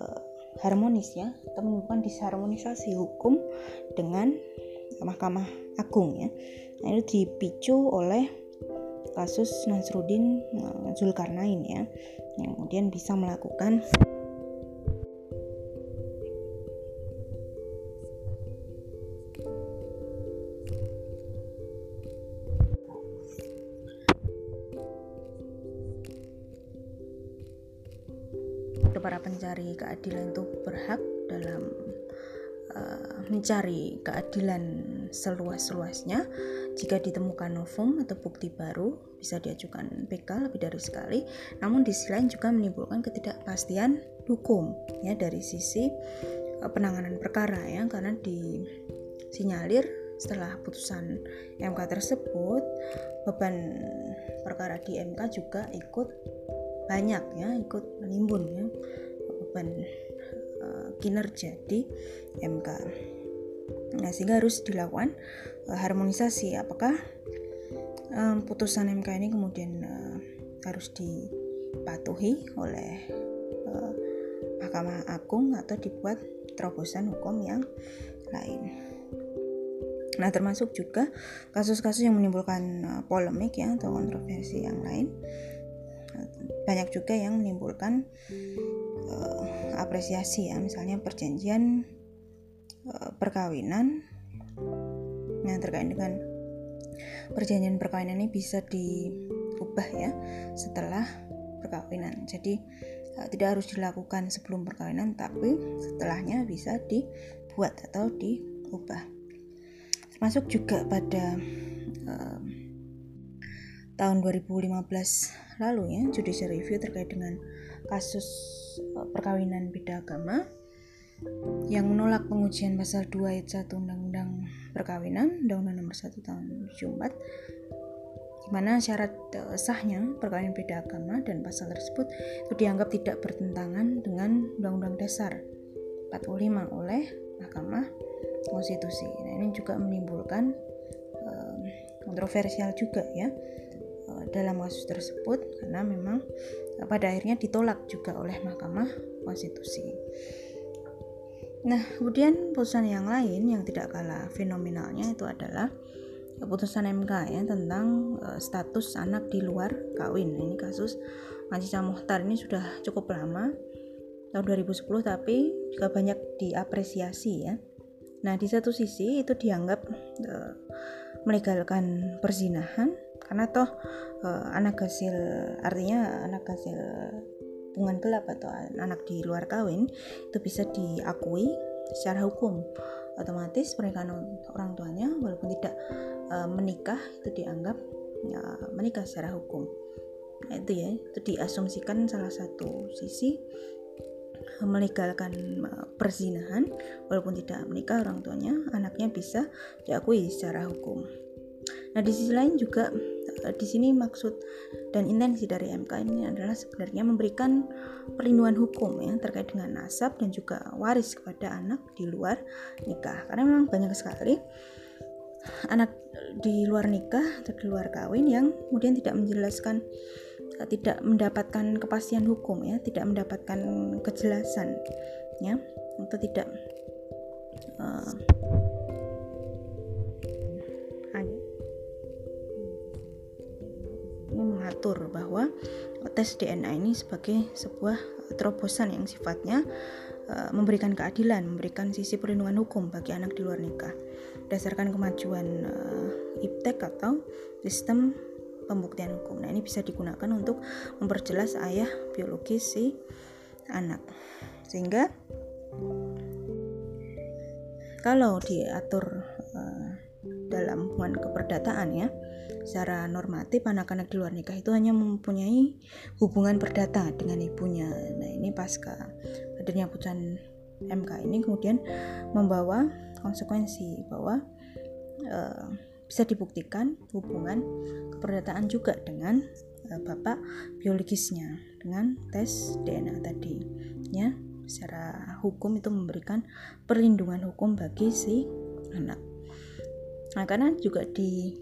harmonis ya atau menimbulkan disharmonisasi hukum dengan Mahkamah Agung ya. Nah, itu dipicu oleh kasus Nasruddin eh, Zulkarnain ya yang kemudian bisa melakukan para pencari keadilan itu berhak dalam uh, mencari keadilan seluas-luasnya. Jika ditemukan novum atau bukti baru bisa diajukan PK lebih dari sekali. Namun di sisi lain juga menimbulkan ketidakpastian hukum ya dari sisi uh, penanganan perkara ya karena disinyalir setelah putusan MK tersebut beban perkara di MK juga ikut banyak ya ikut menimbun ya beban kinerja di MK. Nah sehingga harus dilakukan uh, harmonisasi apakah um, putusan MK ini kemudian harus dipatuhi oleh Mahkamah Agung atau dibuat terobosan hukum yang lain. Nah, termasuk juga kasus-kasus yang menimbulkan polemik ya atau kontroversi yang lain banyak juga yang menimbulkan uh, apresiasi ya. Misalnya perjanjian uh, perkawinan yang terkait dengan perjanjian perkawinan ini bisa diubah ya setelah perkawinan. Jadi uh, tidak harus dilakukan sebelum perkawinan tapi setelahnya bisa dibuat atau diubah. Termasuk juga pada uh, tahun 2015 lalu ya judicial review terkait dengan kasus uh, perkawinan beda agama yang menolak pengujian pasal 2 ayat 1 Undang-Undang Perkawinan Undang-Undang Nomor 1 Tahun 2004 di mana syarat uh, sahnya perkawinan beda agama dan pasal tersebut itu dianggap tidak bertentangan dengan Undang-Undang Dasar 45 oleh Mahkamah Konstitusi. Nah, ini juga menimbulkan uh, kontroversial juga ya dalam kasus tersebut karena memang pada akhirnya ditolak juga oleh Mahkamah Konstitusi. Nah, kemudian putusan yang lain yang tidak kalah fenomenalnya itu adalah putusan MK ya tentang uh, status anak di luar kawin. Nah, ini kasus Majica Muhtar ini sudah cukup lama tahun 2010 tapi juga banyak diapresiasi ya. Nah, di satu sisi itu dianggap uh, melegalkan perzinahan karena toh uh, anak hasil artinya anak hasil hubungan gelap atau anak di luar kawin itu bisa diakui secara hukum. Otomatis pernikahan orang tuanya walaupun tidak e, menikah itu dianggap ya, menikah secara hukum. Nah, itu ya itu diasumsikan salah satu sisi melegalkan e, perzinahan. Walaupun tidak menikah orang tuanya anaknya bisa diakui secara hukum. Nah di sisi lain juga Eh, di sini maksud dan intensi dari MK ini adalah sebenarnya memberikan perlindungan hukum ya terkait dengan nasab dan juga waris kepada anak di luar nikah. Karena memang banyak sekali anak di luar nikah atau di luar kawin yang kemudian tidak menjelaskan eh, tidak mendapatkan kepastian hukum ya tidak mendapatkan kejelasan ya atau tidak uh, mengatur bahwa tes DNA ini sebagai sebuah terobosan yang sifatnya uh, memberikan keadilan, memberikan sisi perlindungan hukum bagi anak di luar nikah berdasarkan kemajuan uh, IPTEK atau sistem pembuktian hukum. Nah, ini bisa digunakan untuk memperjelas ayah biologis si anak. Sehingga kalau diatur uh, dalam hubungan keperdataan ya, secara normatif anak-anak di luar nikah itu hanya mempunyai hubungan perdata dengan ibunya. Nah, ini pasca hadirnya putusan MK ini kemudian membawa konsekuensi bahwa e, bisa dibuktikan hubungan keperdataan juga dengan e, bapak biologisnya dengan tes DNA tadi ya secara hukum itu memberikan perlindungan hukum bagi si anak nah karena juga di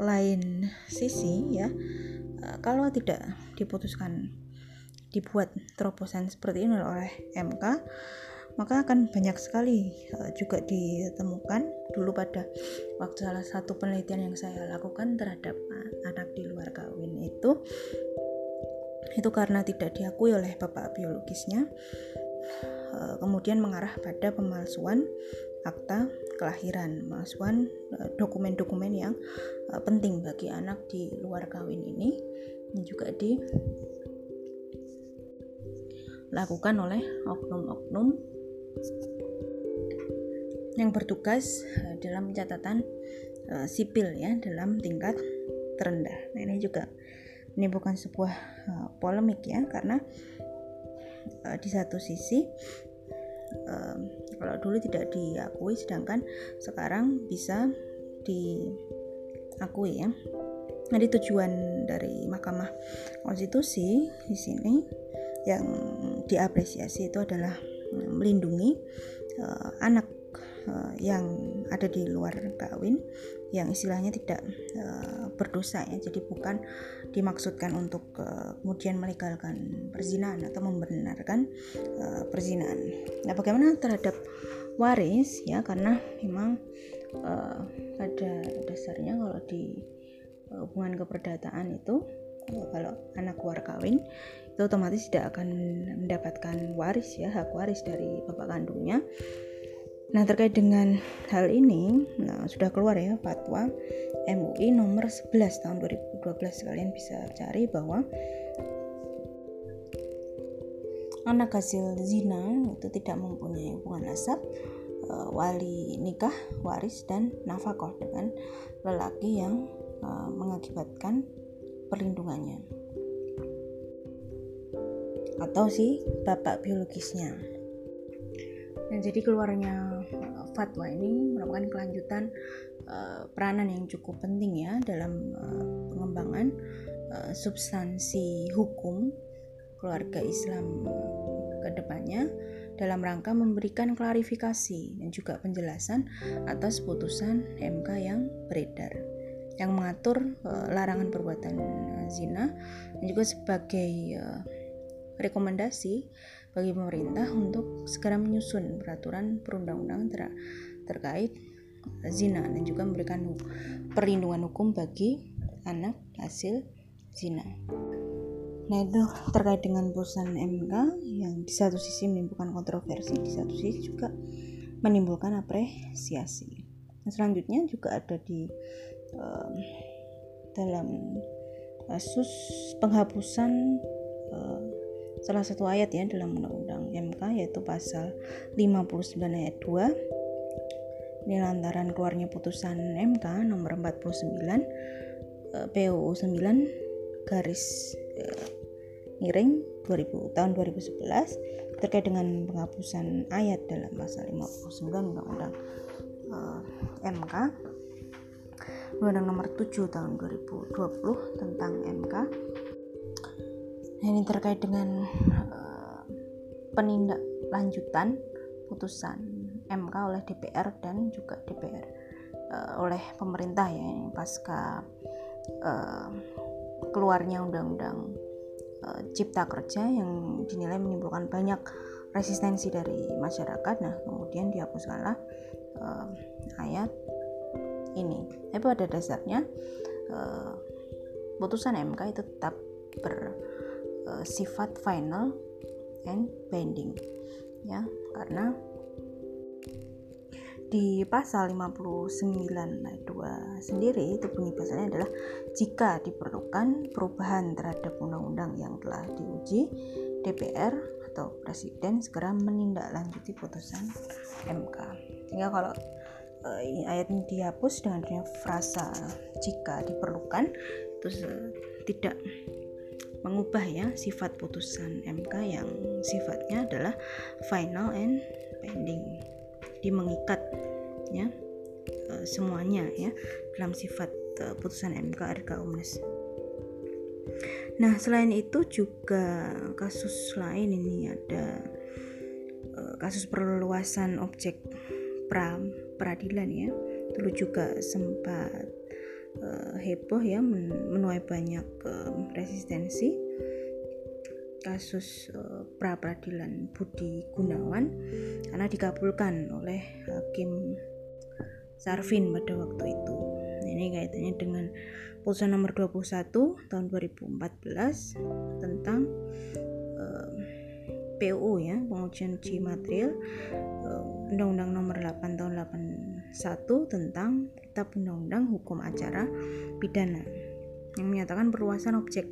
lain sisi ya eh, kalau tidak diputuskan dibuat terobosan seperti ini oleh MK maka akan banyak sekali uh, juga ditemukan dulu pada waktu salah satu penelitian yang saya lakukan terhadap anak di luar kawin itu. Itu karena tidak diakui oleh bapak biologisnya uh, kemudian mengarah pada pemalsuan akta kelahiran, masukan eh, dokumen-dokumen yang uh, penting bagi anak di luar kawin ini yang juga dilakukan oleh oknum-oknum yang bertugas uh, dalam catatan sipil ya dalam tingkat terendah. Nah, ini juga menimbulkan sebuah uh, polemik ya karena di satu sisi um, kalau dulu tidak diakui sedangkan sekarang bisa diakui ya. Jadi tujuan dari Mahkamah Konstitusi di sini yang diapresiasi itu adalah melindungi uh, anak uh, yang ada di luar kawin yang istilahnya tidak uh, berdosa ya. Jadi bukan dimaksudkan untuk uh, kemudian melegalkan perzinahan atau membenarkan uh, perzinahan. Nah, bagaimana terhadap waris ya karena memang uh, pada dasarnya kalau di uh, hubungan keperdataan itu uh, kalau anak luar kawin itu otomatis tidak akan mendapatkan waris ya hak waris dari bapak kandungnya Nah, terkait dengan hal ini, nah sudah keluar ya fatwa MUI nomor 11 tahun 2012. Kalian bisa cari bahwa anak hasil zina itu tidak mempunyai hubungan nasab, eh, wali nikah, waris dan nafkah dengan lelaki yang eh, mengakibatkan perlindungannya atau si bapak biologisnya. Nah, jadi keluarnya uh, fatwa ini merupakan kelanjutan uh, peranan yang cukup penting ya dalam uh, pengembangan uh, substansi hukum keluarga Islam ke depannya dalam rangka memberikan klarifikasi dan juga penjelasan atas putusan MK yang beredar yang mengatur larangan perbuatan zina dan juga sebagai rekomendasi bagi pemerintah untuk segera menyusun peraturan perundang-undangan ter terkait zina dan juga memberikan perlindungan hukum bagi anak hasil zina. Nah itu terkait dengan putusan MK yang di satu sisi menimbulkan kontroversi, di satu sisi juga menimbulkan apresiasi. Nah, selanjutnya juga ada di um, dalam kasus penghapusan uh, salah satu ayat ya dalam undang-undang MK yaitu pasal 59 ayat 2 ini lantaran keluarnya putusan MK nomor 49 PUU 9 garis eh, miring 2000 tahun 2011 terkait dengan penghapusan ayat dalam pasal 59 undang-undang eh, MK Undang-Undang nomor 7 tahun 2020 tentang MK ini terkait dengan uh, penindak lanjutan putusan MK oleh DPR dan juga DPR uh, eh, oleh pemerintah ya pasca uh, keluarnya undang-undang uh, Cipta Kerja yang dinilai menimbulkan banyak resistensi dari masyarakat. Nah, kemudian dihapuskanlah uh, ayat ini. Tapi pada dasarnya uh, putusan MK itu tetap ber uh, final and binding ya karena di pasal 59 ayat 2 sendiri itu bunyi pasalnya adalah jika diperlukan perubahan terhadap undang-undang yang telah diuji DPR atau presiden segera menindaklanjuti putusan MK. Sehingga kalau uh, ayat ini dihapus dengan frasa jika diperlukan itu tidak mengubah ya sifat putusan MK yang sifatnya adalah final and pending di mengikat ya e, semuanya ya dalam sifat e, putusan MK RK Omnes. Nah, selain itu juga kasus lain ini ada e, kasus perluasan objek pra peradilan ya. Dulu juga sempat heboh ya menuai banyak resistensi kasus uh, pra peradilan Budi Gunawan karena dikabulkan oleh hakim Sarvin pada waktu itu. Ini kaitannya dengan putusan nomor 21 tahun 2014 tentang uh, PUU ya, pengujian uji material Undang-Undang nomor 8 tahun 81 tentang Kitab Undang-Undang Hukum Acara Pidana yang menyatakan perluasan objek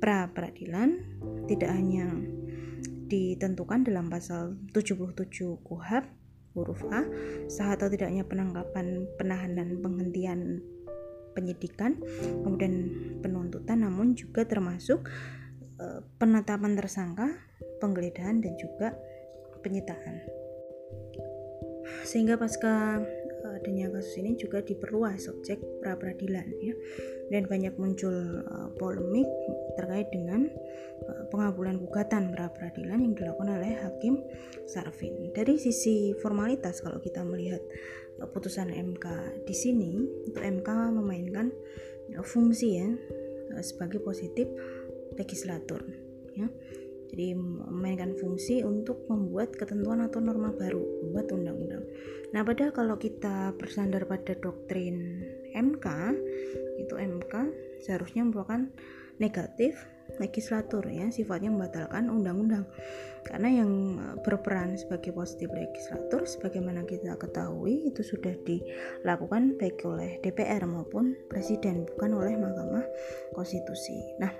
pra peradilan tidak hanya ditentukan dalam pasal 77 KUHAP huruf A sah atau tidaknya penangkapan penahanan penghentian penyidikan kemudian penuntutan namun juga termasuk e, penetapan tersangka penggeledahan dan juga penyitaan. Sehingga pasca adanya kasus ini juga diperluas subjek pra peradilan ya. Dan banyak muncul uh, polemik terkait dengan uh, pengabulan gugatan pra peradilan yang dilakukan oleh hakim Sarvin. Dari sisi formalitas kalau kita melihat uh, putusan MK di sini untuk MK memainkan uh, fungsi ya uh, sebagai positif legislatur ya jadi memainkan fungsi untuk membuat ketentuan atau norma baru, membuat undang-undang. Nah, padahal kalau kita bersandar pada doktrin MK, itu MK seharusnya merupakan negatif legislatur ya sifatnya membatalkan undang-undang karena yang berperan sebagai positif legislatur sebagaimana kita ketahui itu sudah dilakukan baik oleh DPR maupun presiden bukan oleh Mahkamah Konstitusi. Nah,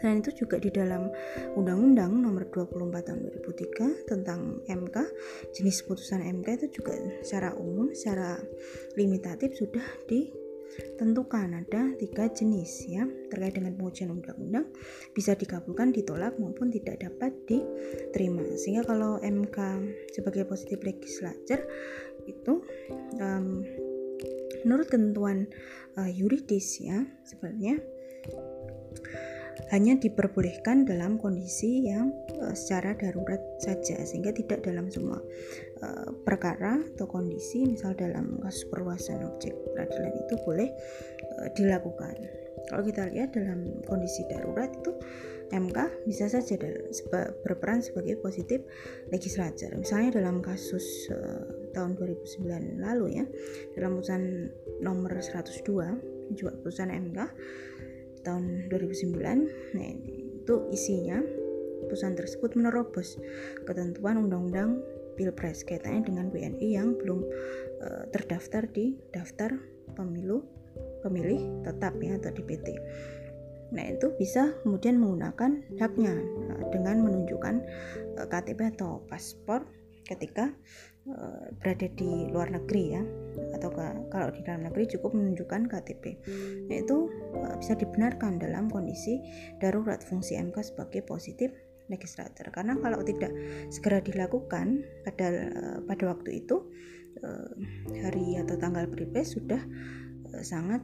Selain itu juga di dalam Undang-Undang Nomor 24 Tahun 2003 tentang MK, jenis putusan MK itu juga secara umum, secara limitatif sudah ditentukan ada tiga jenis ya terkait dengan pengujian undang-undang bisa dikabulkan, ditolak maupun tidak dapat diterima. Sehingga kalau MK sebagai positif legislature itu um, menurut ketentuan uh, yuridis ya sebenarnya hanya diperbolehkan dalam kondisi yang uh, secara darurat saja sehingga tidak dalam semua uh, perkara atau kondisi misal dalam kasus perluasan objek peradilan itu boleh uh, dilakukan. Kalau kita lihat dalam kondisi darurat itu MK bisa saja berperan sebagai positif legislator. Misalnya dalam kasus uh, tahun 2009 lalu ya dalam putusan nomor 102 juga putusan MK tahun 2009 nah itu isinya putusan tersebut menerobos ketentuan undang-undang pilpres kaitannya dengan WNI yang belum uh, terdaftar di daftar pemilu pemilih tetap ya atau DPT nah itu bisa kemudian menggunakan haknya uh, dengan menunjukkan uh, KTP atau paspor ketika berada di luar negeri ya atau kalau di dalam negeri cukup menunjukkan KTP yaitu uh, bisa dibenarkan dalam kondisi darurat fungsi MK sebagai positif legislator. Karena kalau tidak segera dilakukan pada uh, pada waktu itu hari atau tanggal pilpres sudah sangat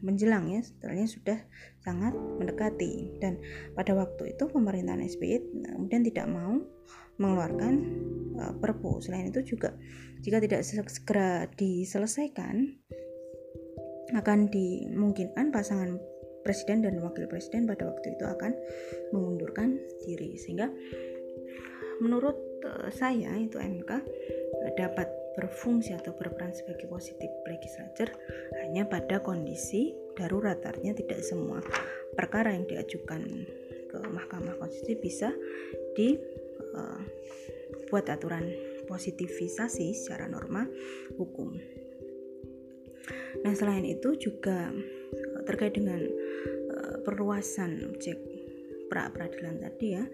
menjelang ya setelahnya sudah sangat mendekati. Dan pada waktu itu pemerintahan SBY kemudian tidak mau mengeluarkan uh, perpu. Selain itu juga jika tidak segera diselesaikan akan dimungkinkan pasangan presiden dan wakil presiden pada waktu itu akan mengundurkan diri sehingga menurut uh, saya itu MK uh, dapat berfungsi atau berperan sebagai positif legislature hanya pada kondisi darurat artinya tidak semua perkara yang diajukan ke Mahkamah Konstitusi bisa di uh, buat aturan positivisasi secara norma hukum. Nah, selain itu juga uh, terkait dengan uh, perluasan objek pra peradilan tadi ya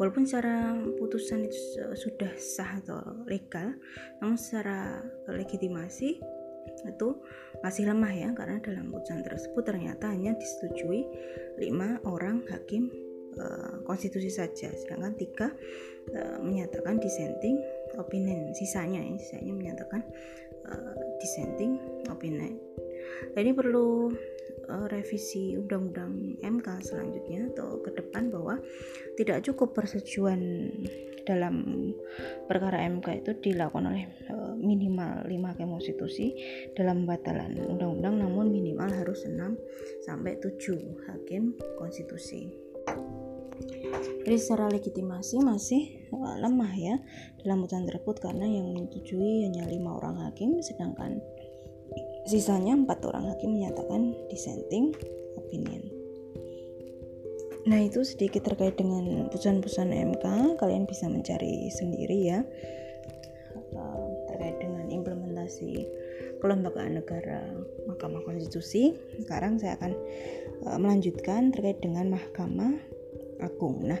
walaupun secara putusan itu sudah sah atau legal namun secara legitimasi itu masih lemah ya karena dalam putusan tersebut ternyata hanya disetujui lima orang hakim Eh, konstitusi saja. Sedangkan tiga uh, menyatakan dissenting opinion. Sisanya ya sisanya menyatakan uh, dissenting opinion. Jadi perlu uh, revisi undang-undang MK selanjutnya atau ke depan bahwa tidak cukup persetujuan dalam perkara MK itu dilakukan oleh minimal 5 hakim konstitusi dalam pembatalan undang-undang. Namun minimal harus 6 sampai 7 hakim konstitusi. Jadi secara legitimasi masih uh, lemah ya dalam putusan tersebut karena yang menyetujui hanya lima orang hakim sedangkan sisanya empat orang hakim menyatakan dissenting opinion. Nah itu sedikit terkait dengan putusan-putusan MK kalian bisa mencari sendiri ya uh, terkait dengan implementasi kelembagaan negara Mahkamah Konstitusi. Sekarang saya akan uh, melanjutkan terkait dengan Mahkamah Agung. Nah,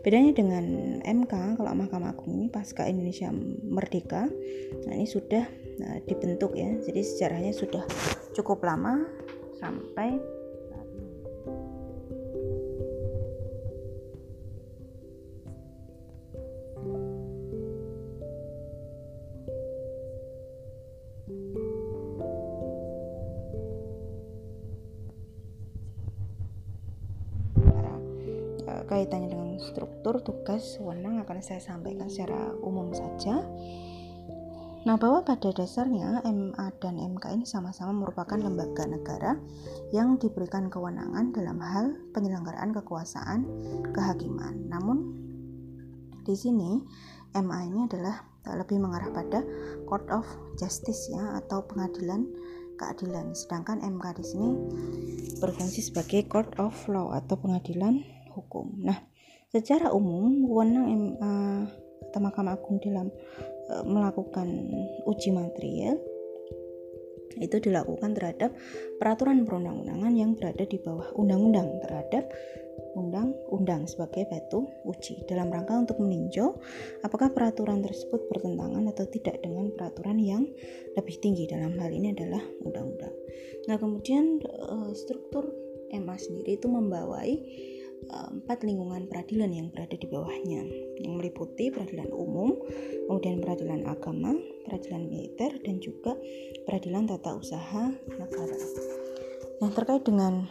bedanya dengan MK kalau Mahkamah Agung ini pasca Indonesia merdeka, nah ini sudah nah, dibentuk ya. Jadi sejarahnya sudah cukup lama sampai struktur tugas wewenang akan saya sampaikan secara umum saja. Nah, bahwa pada dasarnya MA dan MK ini sama-sama merupakan lembaga negara yang diberikan kewenangan dalam hal penyelenggaraan kekuasaan kehakiman. Namun di sini MA ini adalah lebih mengarah pada Court of Justice ya atau pengadilan keadilan. Sedangkan MK di sini berfungsi sebagai Court of Law atau pengadilan hukum. Nah, secara umum wewenang MA atau Mahkamah Agung dalam e, melakukan uji material itu dilakukan terhadap peraturan perundang-undangan yang berada di bawah undang-undang terhadap undang-undang sebagai batu uji dalam rangka untuk meninjau apakah peraturan tersebut bertentangan atau tidak dengan peraturan yang lebih tinggi dalam hal ini adalah undang-undang. Nah, kemudian eh, struktur MA sendiri itu membawai eh, empat lingkungan peradilan yang berada di bawahnya yang meliputi peradilan umum, kemudian peradilan agama, peradilan militer dan juga peradilan tata usaha negara. Nah, terkait dengan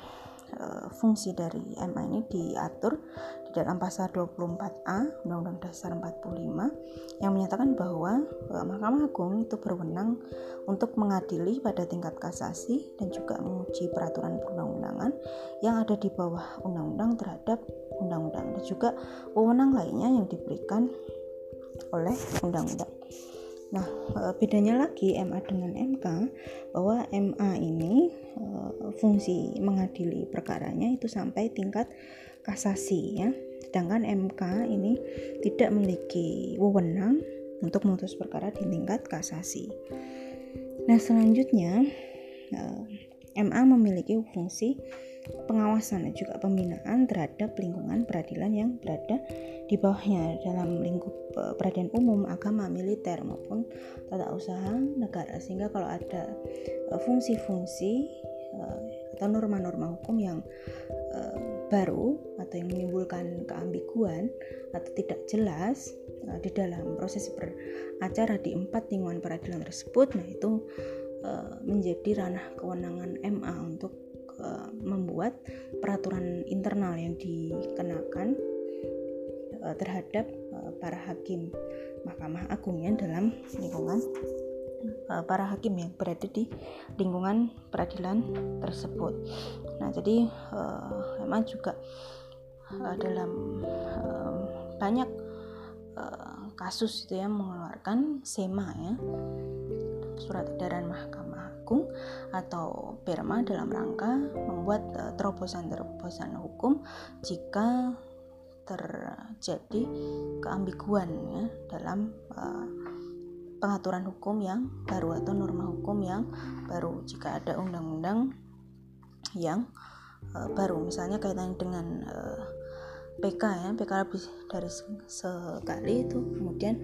Eh, fungsi dari MA ini diatur di dalam pasal 24A Undang-Undang Dasar 45 yang menyatakan bahwa uh, Mahkamah Agung itu berwenang untuk mengadili pada tingkat kasasi dan juga menguji peraturan perundang-undangan yang ada di bawah undang-undang terhadap undang-undang dan juga wewenang lainnya yang diberikan oleh undang-undang. Nah, eh, bedanya lagi MA dengan MK bahwa MA ini eh, fungsi mengadili perkaranya itu sampai tingkat kasasi ya. Sedangkan MK ini tidak memiliki wewenang untuk memutus perkara di tingkat kasasi. Nah, selanjutnya eh, MA memiliki fungsi pengawasan dan juga pembinaan terhadap lingkungan peradilan yang berada di bawahnya dalam lingkup eh, peradilan umum, agama, militer maupun tata usaha negara sehingga kalau ada eh, fungsi-fungsi atau norma-norma hukum yang baru atau yang menimbulkan keambiguan atau tidak jelas di dalam proses beracara di empat lingkungan peradilan tersebut nah itu menjadi ranah kewenangan MA untuk membuat peraturan internal yang dikenakan terhadap para hakim Mahkamah Agung ya dalam lingkungan uh, para hakim yang berada di lingkungan peradilan tersebut. Nah, jadi uh, memang juga uh, dalam uh, banyak uh, kasus itu ya mengeluarkan SEMA ya surat edaran Mahkamah Agung atau PERMA dalam rangka membuat terobosan-terobosan hukum jika terjadi keambiguan ya dalam uh, pengaturan hukum yang baru atau norma hukum yang baru jika ada undang-undang yang uh, baru misalnya kaitan dengan uh, PK ya PK lebih dari sekali itu kemudian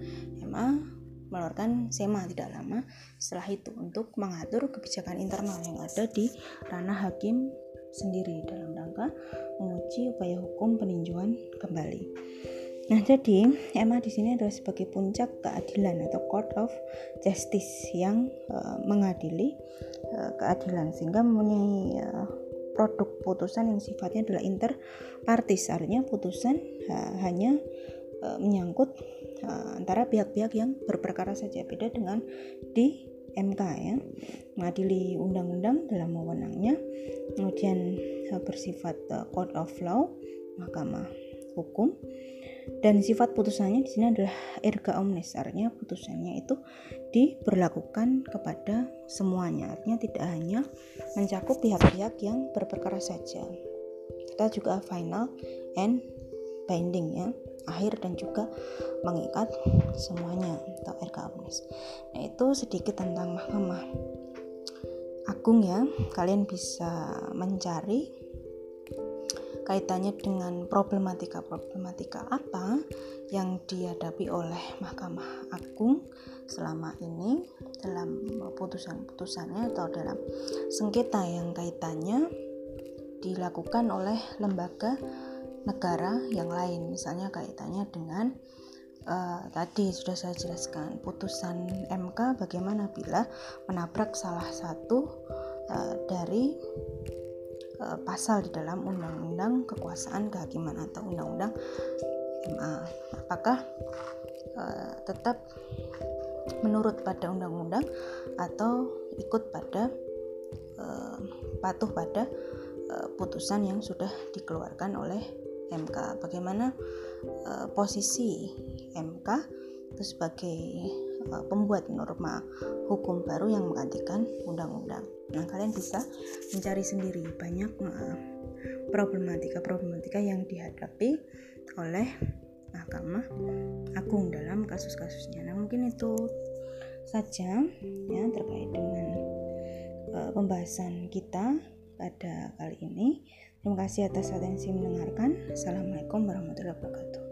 MA mengeluarkan SEMA tidak lama setelah itu untuk mengatur kebijakan internal yang ada di ranah hakim sendiri dalam rangka menguji upaya hukum peninjauan kembali. Nah, jadi EMA di sini adalah sebagai puncak keadilan atau court of justice yang uh, mengadili uh, keadilan. Sehingga mempunyai uh, produk putusan yang sifatnya adalah interpartis. Artinya putusan uh, hanya uh, menyangkut uh, antara pihak-pihak yang berperkara saja. Beda dengan di MK ya. Mengadili undang-undang dalam wewenangnya kemudian uh, bersifat uh, court of law mahkamah hukum dan sifat putusannya di sini adalah erga omnes artinya putusannya itu diberlakukan kepada semuanya artinya tidak hanya mencakup pihak-pihak yang berperkara saja kita juga final and binding ya akhir dan juga mengikat semuanya atau RK omnes. Nah itu sedikit tentang Mahkamah Agung ya. Kalian bisa mencari kaitannya dengan problematika-problematika apa yang dihadapi oleh Mahkamah Agung selama ini dalam putusan-putusannya atau dalam sengketa yang kaitannya dilakukan oleh lembaga negara yang lain? Misalnya kaitannya dengan uh, tadi sudah saya jelaskan putusan MK bagaimana bila menabrak salah satu uh, dari uh, pasal di dalam undang-undang kekuasaan kehakiman atau undang-undang MA apakah uh, tetap menurut pada undang-undang atau ikut pada uh, patuh pada putusan yang sudah dikeluarkan oleh MK bagaimana uh, posisi MK itu sebagai uh, pembuat norma hukum baru yang menggantikan undang-undang nah kalian bisa mencari sendiri banyak uh, problematika-problematika yang dihadapi oleh Mahkamah Agung dalam kasus-kasusnya. Nah, mungkin itu saja ya terkait dengan uh, pembahasan kita pada kali ini. Terima kasih atas atensi mendengarkan. Assalamualaikum warahmatullahi wabarakatuh.